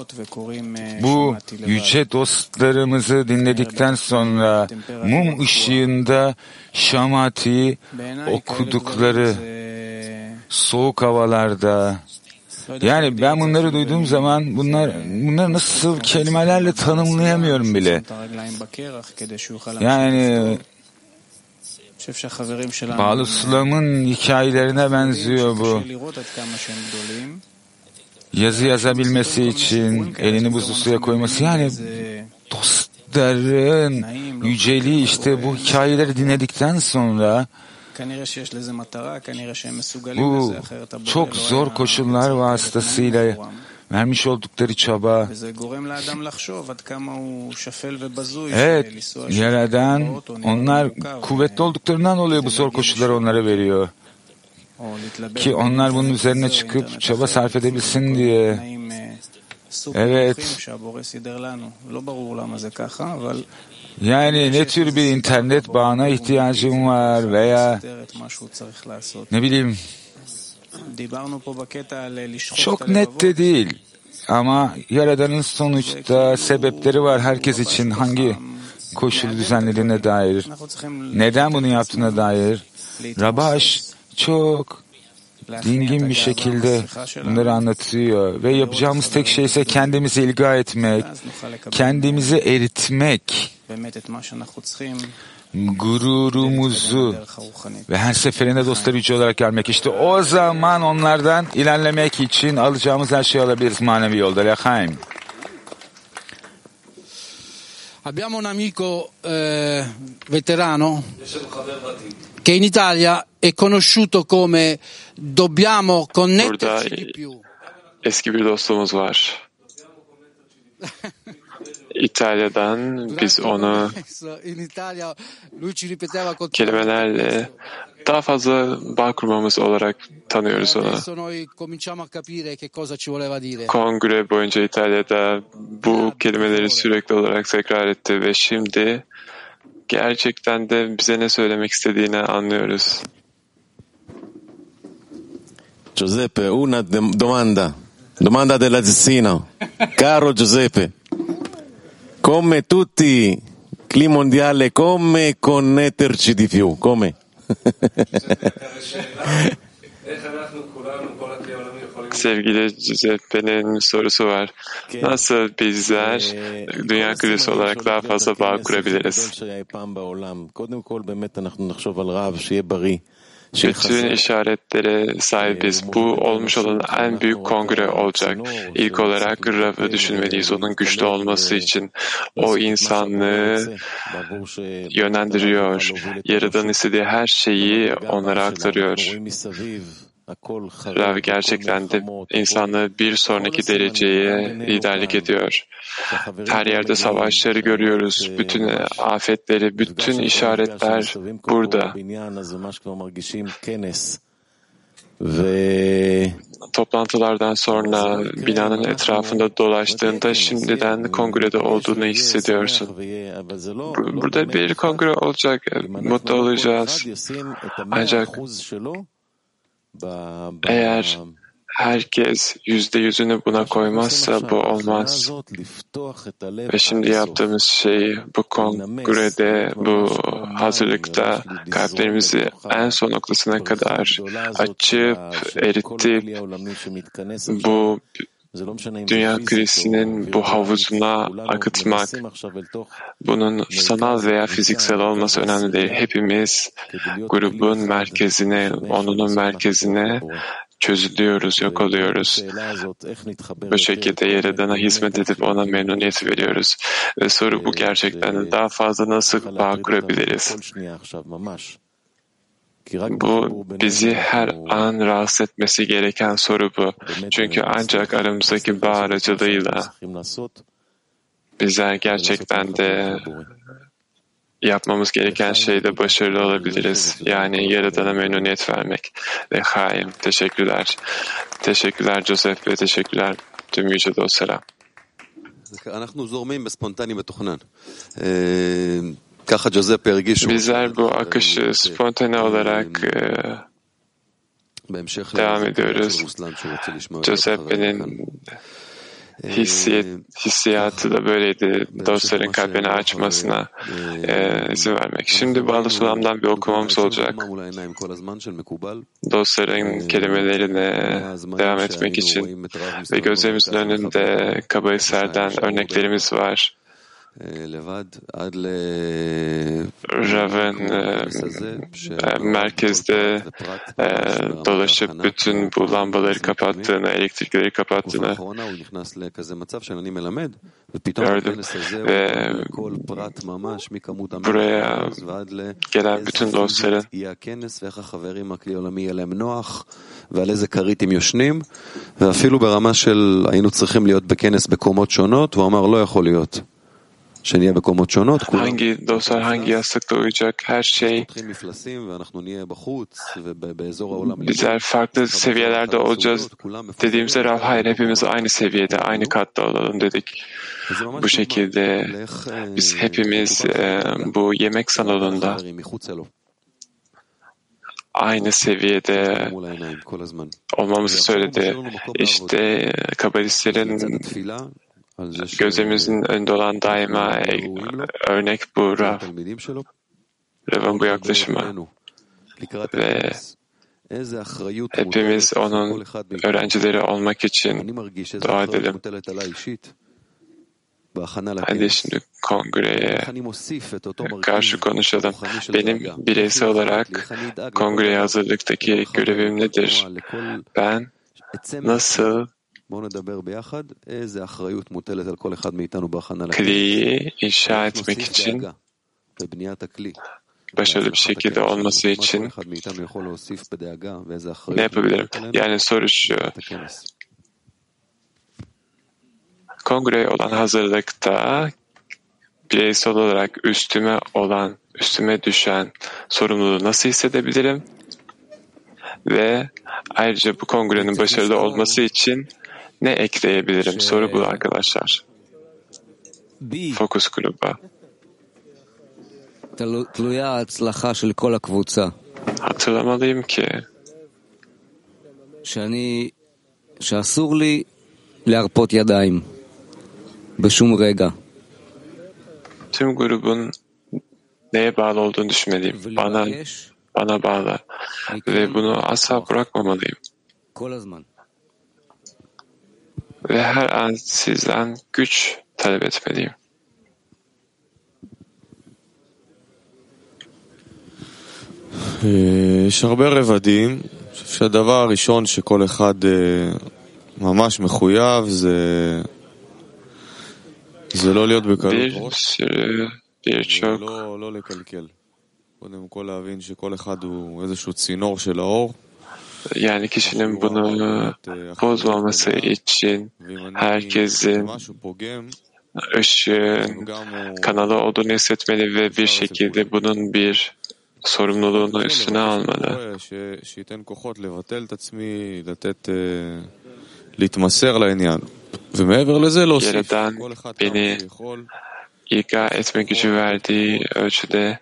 bu yüce dostlarımızı dinledikten sonra mum ışığında şamati okudukları soğuk havalarda. Yani ben bunları duyduğum zaman bunlar bunları nasıl kelimelerle tanımlayamıyorum bile. Yani Bağlı Slam'ın hikayelerine benziyor bu. Yazı yazabilmesi için elini buzlu suya koyması yani dostların yüceliği işte bu hikayeleri dinledikten sonra bu çok zor koşullar vasıtasıyla vermiş şey oldukları çaba. Evet, yaradan onlar kuvvetli olduklarından dolayı bu zor koşulları onlara veriyor. Ki onlar bunun üzerine çıkıp çaba sarf edebilsin diye. Evet. Yani ne tür bir internet bağına ihtiyacım var veya ne bileyim çok net de değil ama Yaradan'ın sonuçta sebepleri var herkes için hangi koşulu düzenlediğine dair, neden bunu yaptığına dair. Rabaş çok dingin bir şekilde bunları anlatıyor. Ve yapacağımız tek şey ise kendimizi ilga etmek, kendimizi eritmek gururumuzu ve her seferinde dostları yüce olarak gelmek. İşte o zaman onlardan ilerlemek için alacağımız her şeyi alabiliriz manevi yolda. Lechaim. Abbiamo un amico eh, veterano che in Italia è conosciuto come dobbiamo connetterci Burada di più. eski bir dostumuz var. İtalya'dan biz onu kelimelerle daha fazla bağ kurmamız olarak tanıyoruz onu. Adesso noi cominciamo a capire che cosa ci voleva dire. Kongre boyunca İtalya'da bu kelimeleri sürekli olarak tekrar etti ve şimdi gerçekten de bize ne söylemek istediğini anlıyoruz. Giuseppe, una domanda. Domanda della Zessina. Caro Giuseppe, come tutti il mondiale, come connetterci di più? Come? Sevgili Giuseppe'nin sorusu var. Nasıl bizler dünya küresi olarak daha fazla bağ kurabiliriz? Bütün işaretlere sahibiz. Bu olmuş olan en büyük kongre olacak. İlk olarak Rav'ı düşünmeliyiz. Onun güçlü olması için o insanlığı yönlendiriyor. Yaradan istediği her şeyi onlara aktarıyor. Rav gerçekten de insanlığı bir sonraki dereceye liderlik ediyor. Her yerde savaşları görüyoruz. Bütün afetleri, bütün işaretler burada. Toplantılardan sonra binanın etrafında dolaştığında şimdiden kongrede olduğunu hissediyorsun. Burada bir kongre olacak, mutlu olacağız. Ancak eğer herkes yüzde yüzünü buna koymazsa bu olmaz. Ve şimdi yaptığımız şey bu kongrede, bu hazırlıkta kalplerimizi en son noktasına kadar açıp, eritip bu dünya krizinin bu havuzuna akıtmak, bunun sanal veya fiziksel olması önemli değil. Hepimiz grubun merkezine, onunun merkezine çözülüyoruz, yok oluyoruz. Bu şekilde Yaradan'a hizmet edip ona memnuniyet veriyoruz. Ve soru bu gerçekten daha fazla nasıl bağ kurabiliriz? Bu bizi her an rahatsız etmesi gereken soru bu. Çünkü ancak aramızdaki bağ aracılığıyla bizler gerçekten de yapmamız gereken şeyde başarılı olabiliriz. Yani Yaradan'a memnuniyet vermek. Ve haim. Teşekkürler. Teşekkürler Joseph ve teşekkürler tüm yüce dostlara. Bizler bu akışı spontane olarak e, devam ediyoruz. Giuseppe'nin hissiyat, hissiyatı da böyleydi. Dostların kalbini açmasına e, izin vermek. Şimdi Bağlı Sulam'dan bir okumamız olacak. Dostların kelimelerine devam etmek için ve gözlerimizin önünde Kabayser'den örneklerimiz var. Rav'ın e, merkezde e, dolaşıp bütün bu lambaları kapattığını, elektrikleri kapattığını gördüm. Ve buraya gelen bütün dostların ועל איזה כרית הם יושנים, ואפילו ברמה של היינו צריכים להיות בכנס בקומות שונות, הוא אמר לא יכול להיות. Hangi dostlar hangi yastıkta her şey bizler farklı seviyelerde olacağız. dediğimizde Rav hepimiz aynı seviyede aynı katta olalım dedik. Bu şekilde biz hepimiz e, bu yemek salonunda aynı seviyede olmamızı söyledi. İşte kabalistlerin gözümüzün önünde olan daima örnek bu Rav. Rav'ın bu yaklaşımı. Ve hepimiz onun öğrencileri olmak için dua edelim. Hadi şimdi kongreye karşı konuşalım. Benim bireysel olarak kongreye hazırlıktaki görevim nedir? Ben nasıl kliyi inşa etmek için başarılı bir şekilde olması için ne yapabilirim? Yani soru şu. Kongreye olan hazırlıkta bireysel olarak üstüme olan, üstüme düşen sorumluluğu nasıl hissedebilirim? Ve ayrıca bu kongrenin başarılı olması için ne ekleyebilirim? Soru bu arkadaşlar. Fokus gruba. Hatırlamalıyım ki שאסור לי להרפות ידיים בשום רגע. Tüm grubun neye bağlı olduğunu düşünmeliyim. Bana, bana bağlı. Ve bunu asla bırakmamalıyım. Ve her an sizden güç talep etmeliyim. יש הרבה רבדים. אני חושב שהדבר הראשון שכל אחד ממש מחויב זה, זה לא להיות בקלות ראש, ולא לא לקלקל. קודם כל להבין שכל אחד הוא איזשהו צינור של האור. Yani kişinin bunu bozmaması için herkesin ışığın kanalı olduğunu hissetmeli ve bir şekilde bunun bir sorumluluğunu üstüne almalı. Yaradan beni ilga etme gücü verdiği ölçüde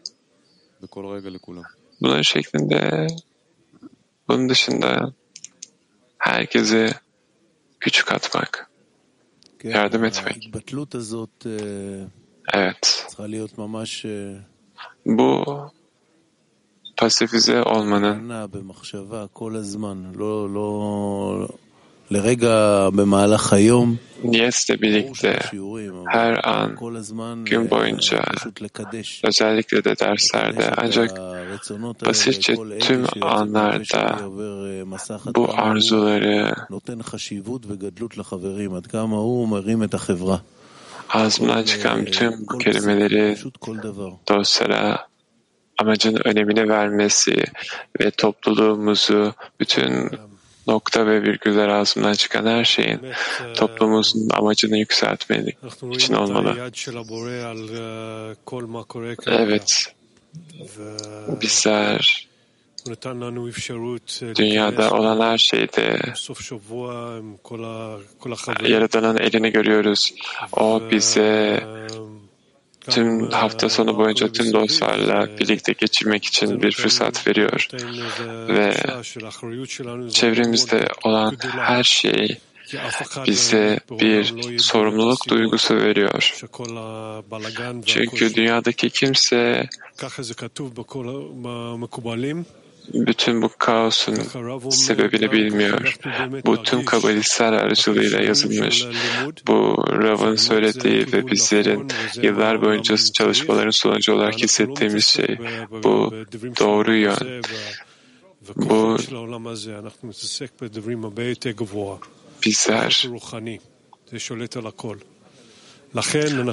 bunun şeklinde bunun dışında herkese güç katmak, yardım etmek. Evet. Bu pasifize olmanın niyetle birlikte her an gün boyunca özellikle de derslerde ancak basitçe tüm anlarda bu arzuları ağzımdan çıkan tüm bu kelimeleri dostlara amacın önemine vermesi ve topluluğumuzu bütün nokta ve virgüller ağzımdan çıkan her şeyin toplumumuzun amacını yükseltmek için olmalı. Evet, bizler dünyada olan her şeyde Yaradan'ın elini görüyoruz. O bize tüm hafta sonu boyunca tüm dostlarla birlikte geçirmek için bir fırsat veriyor. Ve çevremizde olan her şey bize bir sorumluluk duygusu veriyor. Çünkü dünyadaki kimse bütün bu kaosun sebebini bilmiyor. Bu tüm kabalistler aracılığıyla yazılmış. Bu Rav'ın söylediği ve bizlerin yıllar boyunca çalışmaların sonucu olarak hissettiğimiz şey. Bu doğru yön. Bu bizler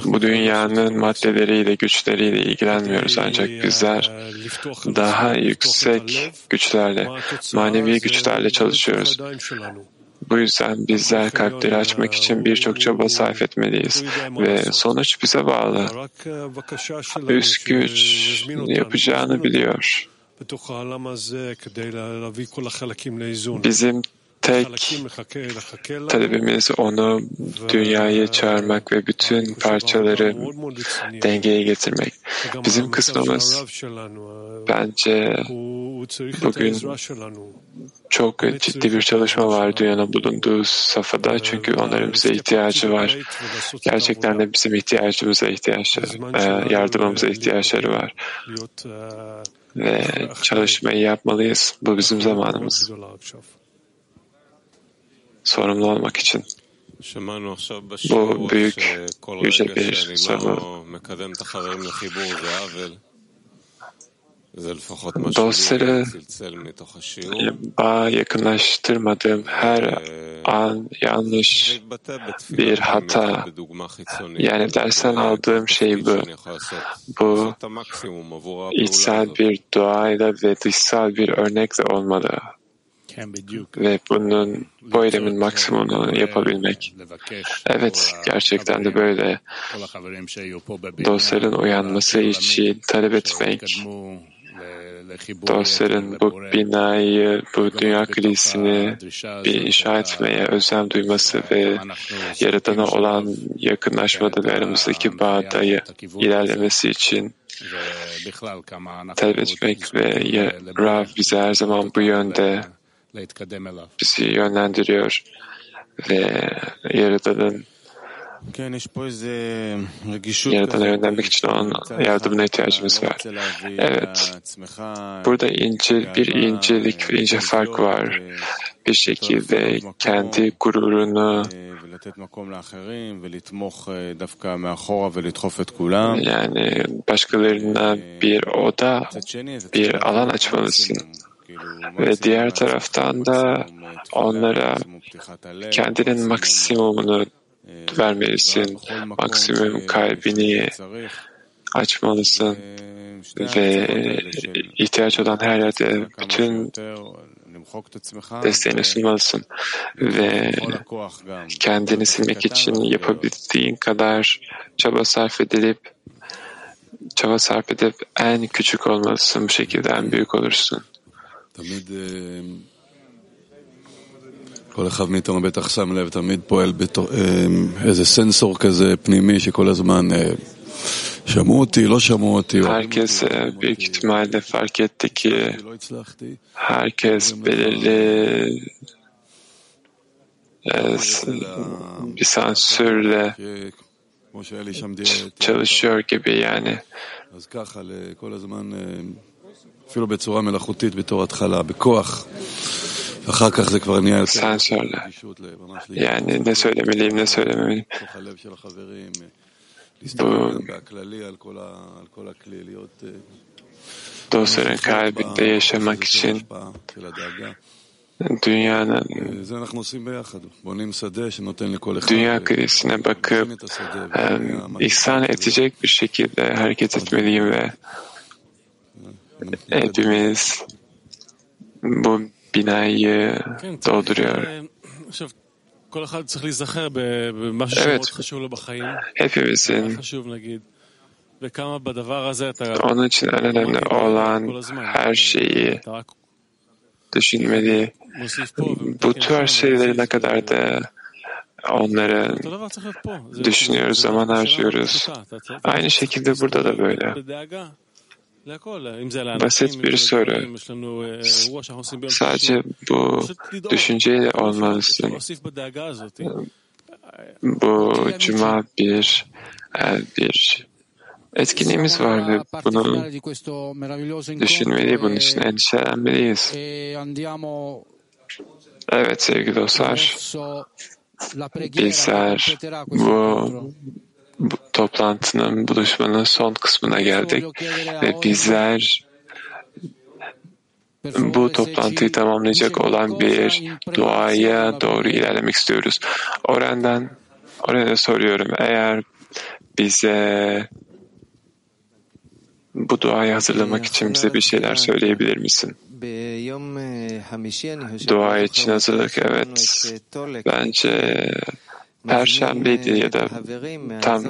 bu dünyanın maddeleriyle, güçleriyle ilgilenmiyoruz ancak bizler daha yüksek güçlerle, manevi güçlerle çalışıyoruz. Bu yüzden bizler kalpleri açmak için birçok çaba sarf etmeliyiz ve sonuç bize bağlı. Üst güç yapacağını biliyor. Bizim tek talebimiz onu dünyaya çağırmak ve bütün parçaları dengeye getirmek. Bizim kısmımız bence bugün çok ciddi bir çalışma var dünyanın bulunduğu safhada çünkü onların bize ihtiyacı var. Gerçekten de bizim ihtiyacımıza ihtiyaçları, yardımımıza ihtiyaçları var. Ve çalışmayı yapmalıyız. Bu bizim zamanımız sorumlu olmak için. Bu büyük, yüce bir savu. Dostları bağ yakınlaştırmadığım her an yanlış bir hata. Yani dersen aldığım şey bu. Bu içsel bir duayla ve dışsal bir örnekle olmalı ve bunun bu maksimumunu yapabilmek. Evet, gerçekten de böyle. Dostların uyanması için talep etmek, dostların bu binayı, bu dünya kilisini bir inşa etmeye özlem duyması ve Yaradan'a olan yakınlaşmada ve aramızdaki bağda ilerlemesi için talep etmek ve Rav bize her zaman bu yönde bizi yönlendiriyor ve Yaradan'ın Yaradan'a yönlenmek için onun yardımına ihtiyacımız var. Evet, burada ince bir incelik ve ince fark var. bir şekilde kendi gururunu yani başkalarına bir oda, bir alan açmalısın. Ve diğer taraftan da onlara kendinin maksimumunu vermelisin. Maksimum kalbini açmalısın ve ihtiyaç olan her yerde bütün desteğini sunmalısın ve kendini silmek için yapabildiğin kadar çaba sarf edilip çaba sarf edip en küçük olmalısın. Bu şekilde en büyük olursun. תמיד כל אחד מאיתנו בטח שם לב, תמיד פועל בתור, איזה סנסור כזה פנימי שכל הזמן שמעו אותי, לא שמעו אותי. Herkes büyük ihtimalle fark etti ki herkes belirli bir sansürle çalışıyor gibi yani. אפילו בצורה מלאכותית בתור התחלה, בכוח. אחר כך זה כבר נהיה יותר... Sansörle. Yani ne söylemeliyim, ne söylememeliyim. Bu dostların kalbinde yaşamak için dünyanın dünya krizine bakıp ihsan edecek bir şekilde hareket etmeliyim ve hepimiz bu binayı dolduruyor. Evet, hepimizin onun için en önemli olan her şeyi düşünmeli. Bu tür şeyleri ne kadar da onları düşünüyoruz, zaman harcıyoruz. Aynı şekilde burada da böyle. Basit bir soru. Sadece bu düşünceyle olmalısın. Bu cuma bir bir etkinliğimiz var ve bunu düşünmeli, bunun için endişelenmeliyiz. Evet sevgili dostlar, bizler bu bu toplantının, buluşmanın son kısmına geldik ve bizler bu toplantıyı tamamlayacak olan bir duaya doğru ilerlemek istiyoruz. Oren'den, Oren'e soruyorum eğer bize bu duayı hazırlamak için bize bir şeyler söyleyebilir misin? Dua için hazırlık evet. Bence Perşembeydi ya da tam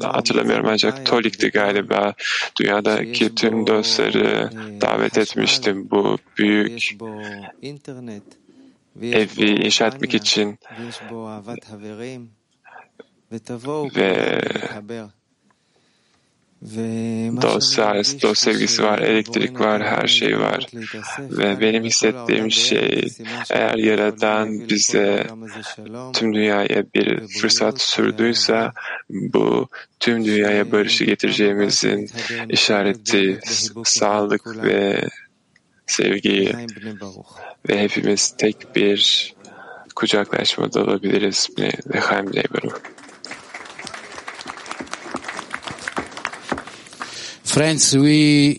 hatırlamıyorum ancak Tolik'ti galiba. Dünyadaki tüm dostları davet etmiştim bu büyük evi inşa etmek için ve dostlar, dost sevgisi var, elektrik var, her şey var. Ve benim hissettiğim şey eğer Yaradan bize tüm dünyaya bir fırsat sürdüyse bu tüm dünyaya barışı getireceğimizin işareti sağlık ve sevgiyi ve hepimiz tek bir kucaklaşmada olabiliriz. Lechaim Leiberu. Friends, we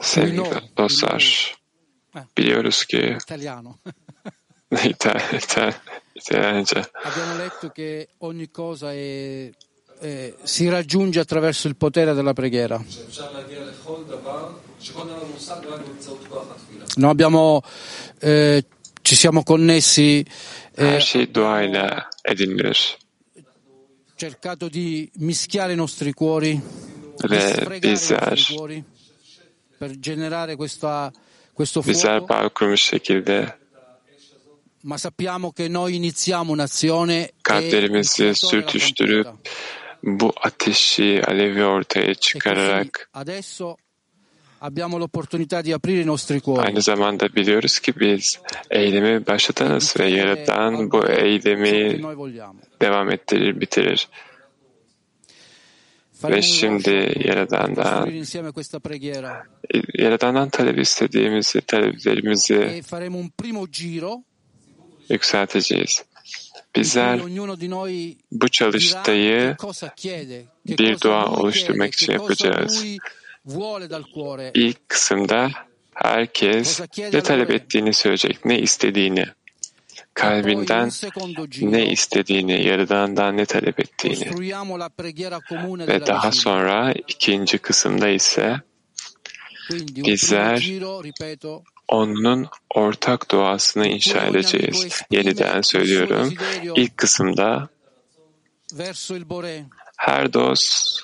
Sevgili dostlar, biliyoruz ki italiano. İtal- İtal- İtalyanca Abbiamo letto che ogni cosa è, eh, si raggiunge attraverso il potere della preghiera. Noi abbiamo, eh, ci siamo connessi, eh, edinilir cercato di mischiare i nostri cuori, ve bizler bizler bağ kurmuş şekilde ma sappiamo che noi iniziamo un'azione e kalplerimizi sürtüştürüp bu ateşi, alevi ortaya çıkararak Adesso abbiamo l'opportunità di aprire i nostri cuori. aynı zamanda biliyoruz ki biz eylemi başlatanız ve Yaradan bu eylemi devam ettirir, bitirir. Ve şimdi Yaradan'dan Yaradan'dan talep istediğimizi, taleplerimizi e yükselteceğiz. Bizler bu çalıştayı bir dua oluşturmak için yapacağız. İlk kısımda herkes ne talep ettiğini söyleyecek, ne istediğini, kalbinden ne istediğini, Yaradan'dan ne talep ettiğini. Ve daha sonra ikinci kısımda ise bizler onun ortak duasını inşa edeceğiz. Yeniden söylüyorum. İlk kısımda her dost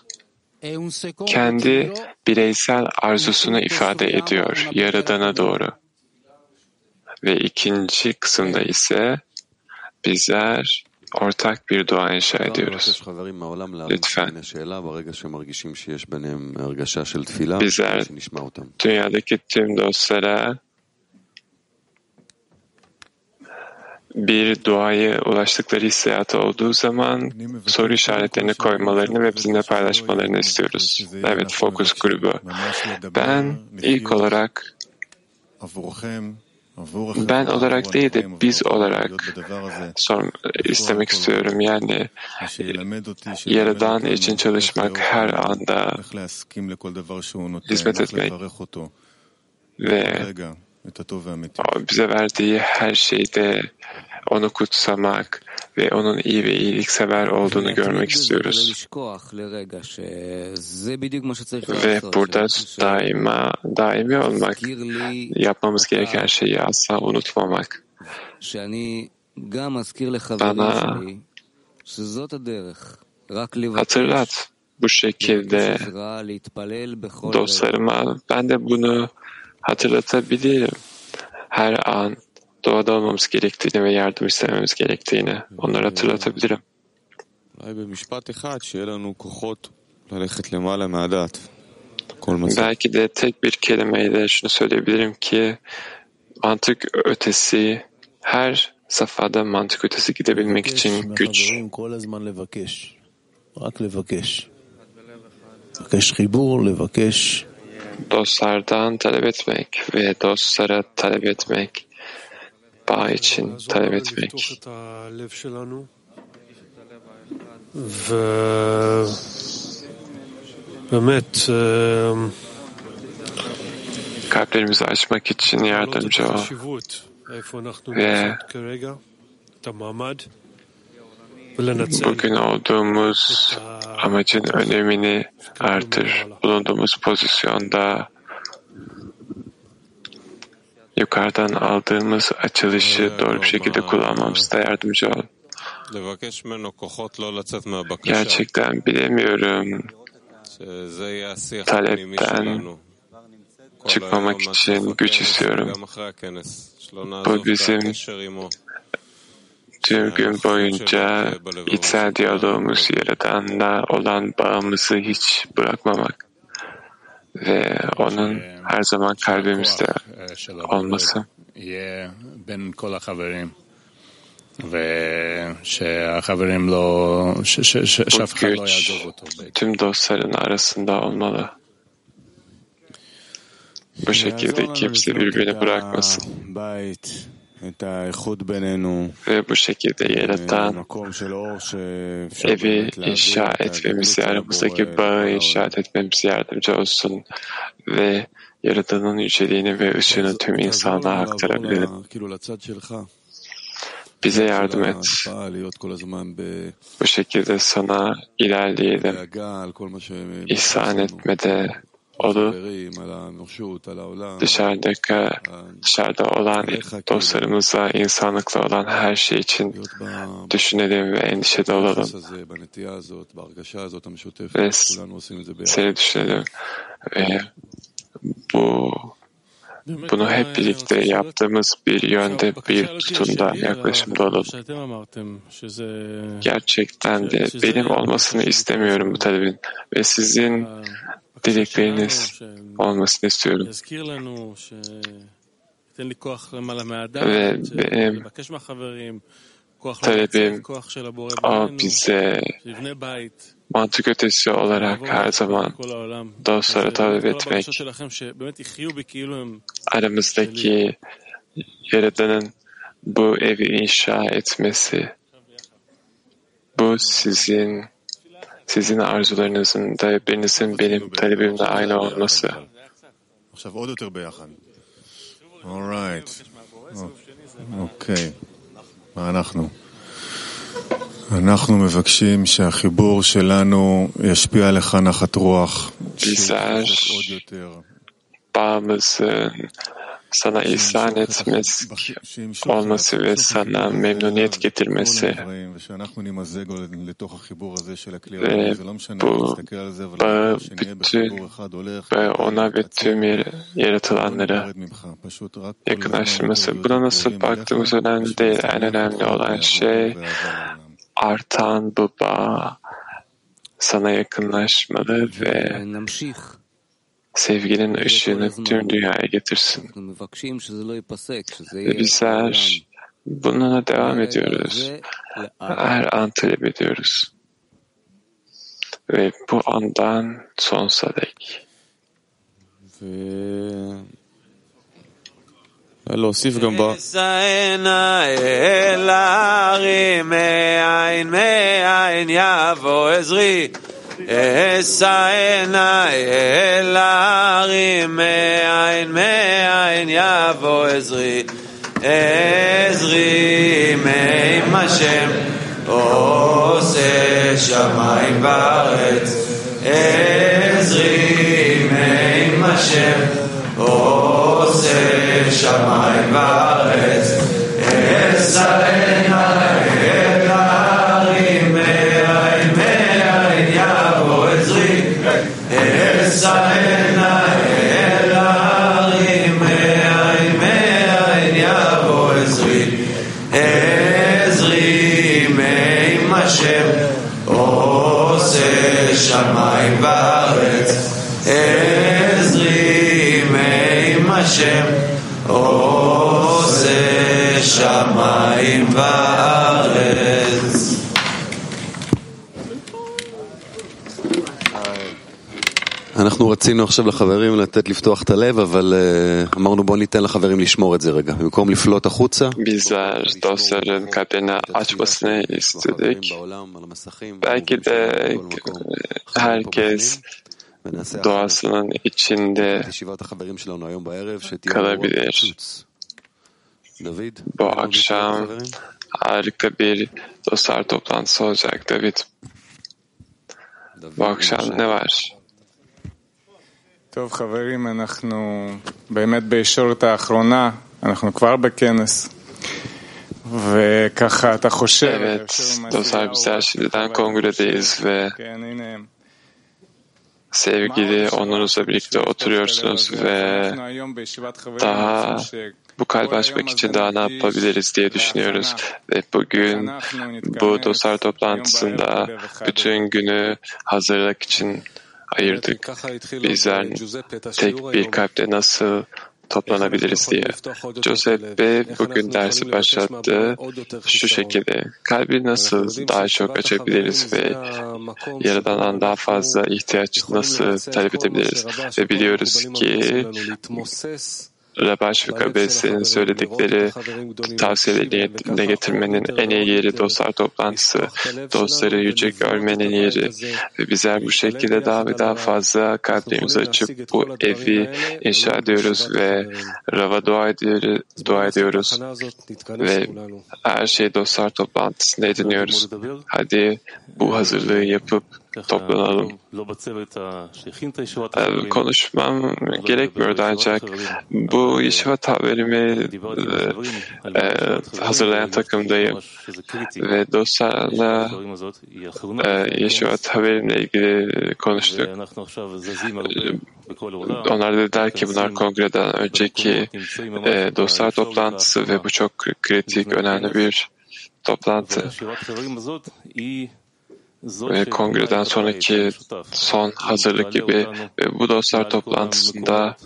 kendi bireysel arzusunu ifade ediyor Yaradan'a doğru. Ve ikinci kısımda ise bizler ortak bir dua inşa ediyoruz. Lütfen. Bizler dünyadaki tüm dostlara bir duaya ulaştıkları hissiyatı olduğu zaman soru işaretlerini koymalarını ve bizimle paylaşmalarını istiyoruz. Evet, fokus grubu. Ben ilk olarak ben olarak değil de biz olarak sor, istemek istiyorum. Yani Yaradan için çalışmak her anda hizmet etmek ve bize verdiği her şeyde onu kutsamak ve onun iyi ve iyiliksever olduğunu görmek istiyoruz. Ve burada daima daimi olmak, yapmamız gereken şeyi asla unutmamak. Bana hatırlat bu şekilde dostlarıma ben de bunu hatırlatabilirim. Her an doğada olmamız gerektiğini ve yardım istememiz gerektiğini onlara hatırlatabilirim. Belki de tek bir kelimeyle şunu söyleyebilirim ki mantık ötesi her safhada mantık ötesi gidebilmek için güç. Dostlardan talep etmek ve dostlara talep etmek, bağ için talep etmek. Kalplerimizi açmak için yardımcı ol. Ve bugün olduğumuz amacın önemini artır. Bulunduğumuz pozisyonda yukarıdan aldığımız açılışı doğru bir şekilde kullanmamızda yardımcı ol. Gerçekten bilemiyorum. Talepten çıkmamak için güç istiyorum. Bu bizim tüm gün boyunca içsel diyalogumuz Yaradan'la olan bağımızı hiç bırakmamak ve onun her zaman kalbimizde olması. Bu güç tüm dostların arasında olmalı. Bu şekilde kimse birbirini bırakmasın ve bu şekilde yaratan evi inşa etmemizi, aramızdaki bağı inşa etmemize yardımcı olsun ve Yaradan'ın yüceliğini ve ışığını tüm insanlığa aktarabilirim. Bize yardım et. Bu şekilde sana ilerleyelim. İhsan etmede, onu dışarıdaki, dışarıda olan dostlarımıza, insanlıkla olan her şey için düşünelim ve endişede olalım. Ve seni düşünelim. Ve bu bunu hep birlikte yaptığımız bir yönde, bir tutumda, yaklaşımda olalım. Gerçekten de benim olmasını istemiyorum bu talebin. Ve sizin dilekleriniz olmasını istiyorum. Ve benim talebim o bize mantık ötesi olarak her zaman dostlara talep etmek, aramızdaki Yaradan'ın bu evi inşa etmesi, bu sizin sizin arzularınızın, taleplerinizin benim talebimle aynı olması. ביחד. אורייט. אוקיי. מה אנחנו? אנחנו מבקשים שהחיבור שלנו ישפיע עליך נחת רוח. Bizler bağımızın sana ihsan etmesi olması ve sana memnuniyet getirmesi. ve bu bağı bütün ve ona ve tüm yaratılanlara yakınlaştırması. Buna nasıl baktığımız önemli değil. En önemli olan şey artan bu bağ sana yakınlaşmalı ve sevginin ışığını tüm dünyaya getirsin. Ve bizler bununla devam ediyoruz. Her an talep ediyoruz. Ve bu andan sonsuza dek. להוסיף גם ב... אשאנה אל ההרים מאין מאין יבוא עזרי אשאנה אל ההרים מאין מאין יבוא עזרי עזרי מעם השם עושה שמיים וארץ עזרי מעם השם עושה שמיים וארץ אשאנה שמיים וארץ אנחנו רצינו עכשיו לחברים לתת לפתוח את הלב, אבל אה, אמרנו בוא ניתן לחברים לשמור את זה רגע. במקום לפלוט החוצה. Doğasının içinde kalabilir. Bu akşam harika bir dostlar toplantısı olacak David. Bu akşam ne var? טוב חברים, אנחנו באמת בישורת האחרונה, אנחנו כבר בכנס. וככה אתה חושב... Evet, dostlar bizler şimdiden kongredeyiz ve sevgili onlarınızla birlikte oturuyorsunuz ve daha bu kalbi açmak için daha ne yapabiliriz diye düşünüyoruz. Ve bugün bu dostlar toplantısında bütün günü hazırlık için ayırdık. Bizler tek bir kalple nasıl toplanabiliriz diye. Giuseppe bugün dersi başlattı. Şu şekilde. Kalbi nasıl? Daha çok açabiliriz ve Yaradan'dan daha fazla ihtiyaç nasıl talep edebiliriz? Ve biliyoruz ki Rabaş ve Kabes'in söyledikleri tavsiyeleri yerine getirmenin en iyi yeri dostlar toplantısı, dostları yüce görmenin yeri ve bizler bu şekilde daha ve daha fazla kalplerimizi açıp bu evi inşa ediyoruz ve Rava dua ediyoruz, dua ediyoruz ve her şeyi dostlar toplantısında ediniyoruz. Hadi bu hazırlığı yapıp toplanalım. Konuşmam gerekmiyordu ancak bu Yeşivat haberimi e, hazırlayan takımdayım ve dostlarla e, Yeşivat haberimle ilgili konuştuk. Onlar dediler ki bunlar kongreden önceki e, dostlar toplantısı ve bu çok kritik, önemli bir toplantı kongreden sonraki son hazırlık gibi ve bu dostlar toplantısında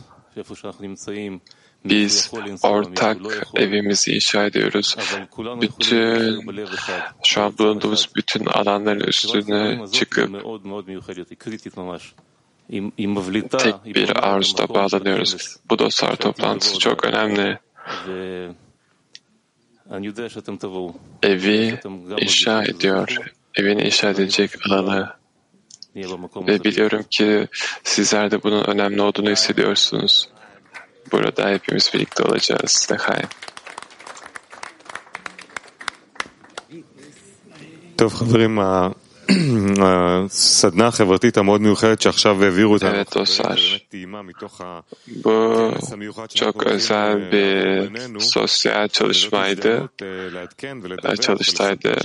Biz ortak evimizi inşa ediyoruz. Bütün şu an bulunduğumuz bütün alanların üstüne çıkıp tek bir arzuda bağlanıyoruz. Bu dostlar toplantısı çok önemli. Evi inşa ediyor Evini inşa edecek alanı ve biliyorum ki sizler de bunun önemli olduğunu hissediyorsunuz. Burada hepimiz birlikte olacağız. Lechaim. טוב, חברים, Evet dostlar, bu çok özel bir sosyal çalışmaydı, çalıştaydı.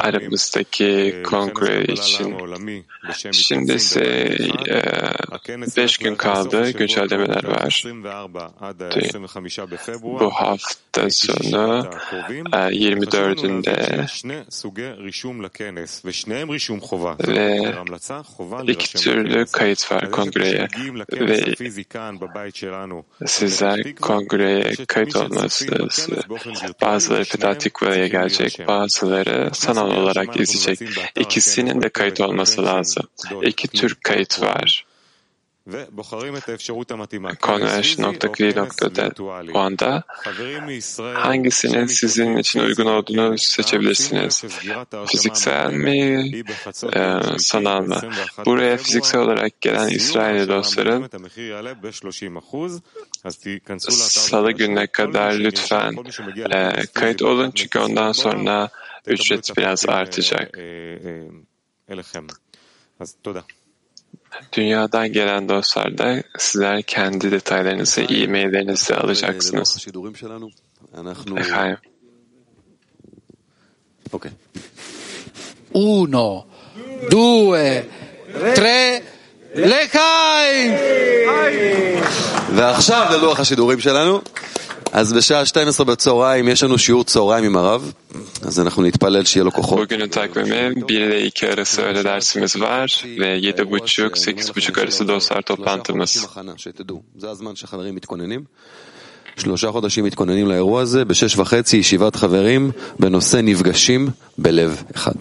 aramızdaki kongre için. Şimdi ise e, beş gün kaldı, güncellemeler var. Bu hafta sonu 24'ünde ve iki türlü kayıt var kongreye ve sizler kongreye kayıt olmalısınız. Bazıları Petatikva'ya gelecek, bazıları sanal olarak izleyecek. İkisinin de kayıt olması lazım. İki tür kayıt var. Converge.gri.net o anda hangisinin sizin için uygun olduğunu seçebilirsiniz. Fiziksel mi, e, sanal mı? Buraya fiziksel olarak gelen İsrail dostlarım salı gününe kadar lütfen e, kayıt olun çünkü ondan sonra ücret biraz artacak. Dünyadan gelen dostlar da sizler kendi detaylarınızı, e-maillerinizi alacaksınız. Efendim. Okay. Uno, due, tre, לחיים! ועכשיו ללוח השידורים שלנו. אז בשעה 12 בצהריים יש לנו שיעור צהריים עם הרב, אז אנחנו נתפלל שיהיה לו כוחות. Bugünün takvimi 1 ile 2 arası öğle dersimiz var ve 7.30-8.30 arası dostlar toplantımız. זה הזמן שהחברים מתכוננים. שלושה חודשים מתכוננים לאירוע הזה, בשש וחצי ישיבת חברים בנושא נפגשים בלב אחד.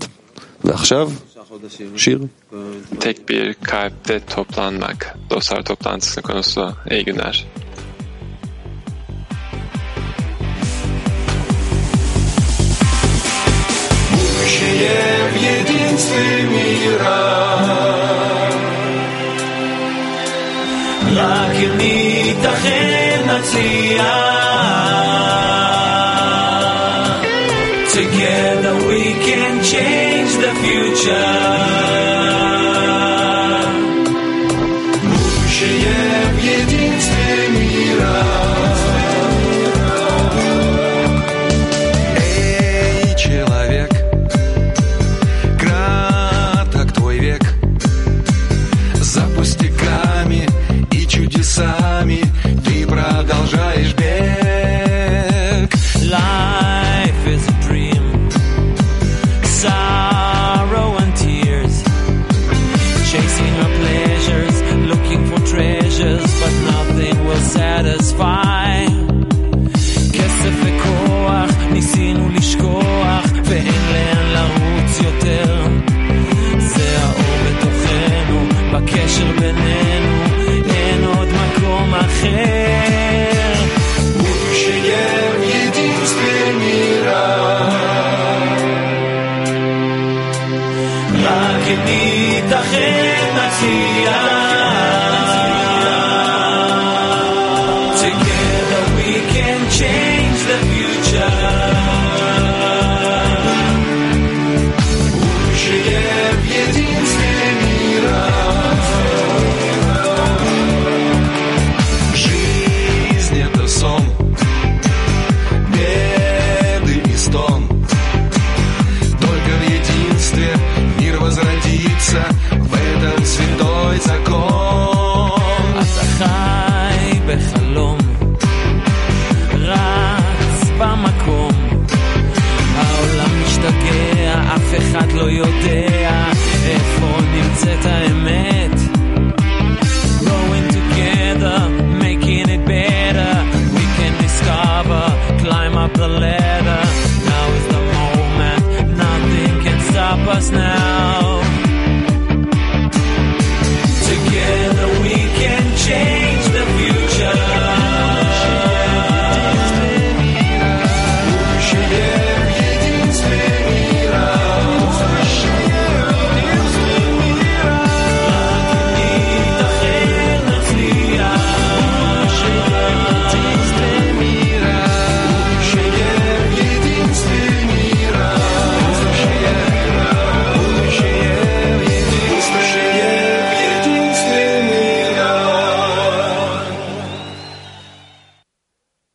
ועכשיו, שיר. Tek bir kalpte toplanmak. Dostlar toplantısının konusu. İyi günler. Будущее в единстве мира. רק אם ניתכן נצליח. Together we can change the future. За пустяками и чудесами Ты продолжаешь бег Life is a dream, sorrow and tears. Chasing our pleasures, looking for treasures, but nothing will satisfy. mercancía. אחד לא יודע.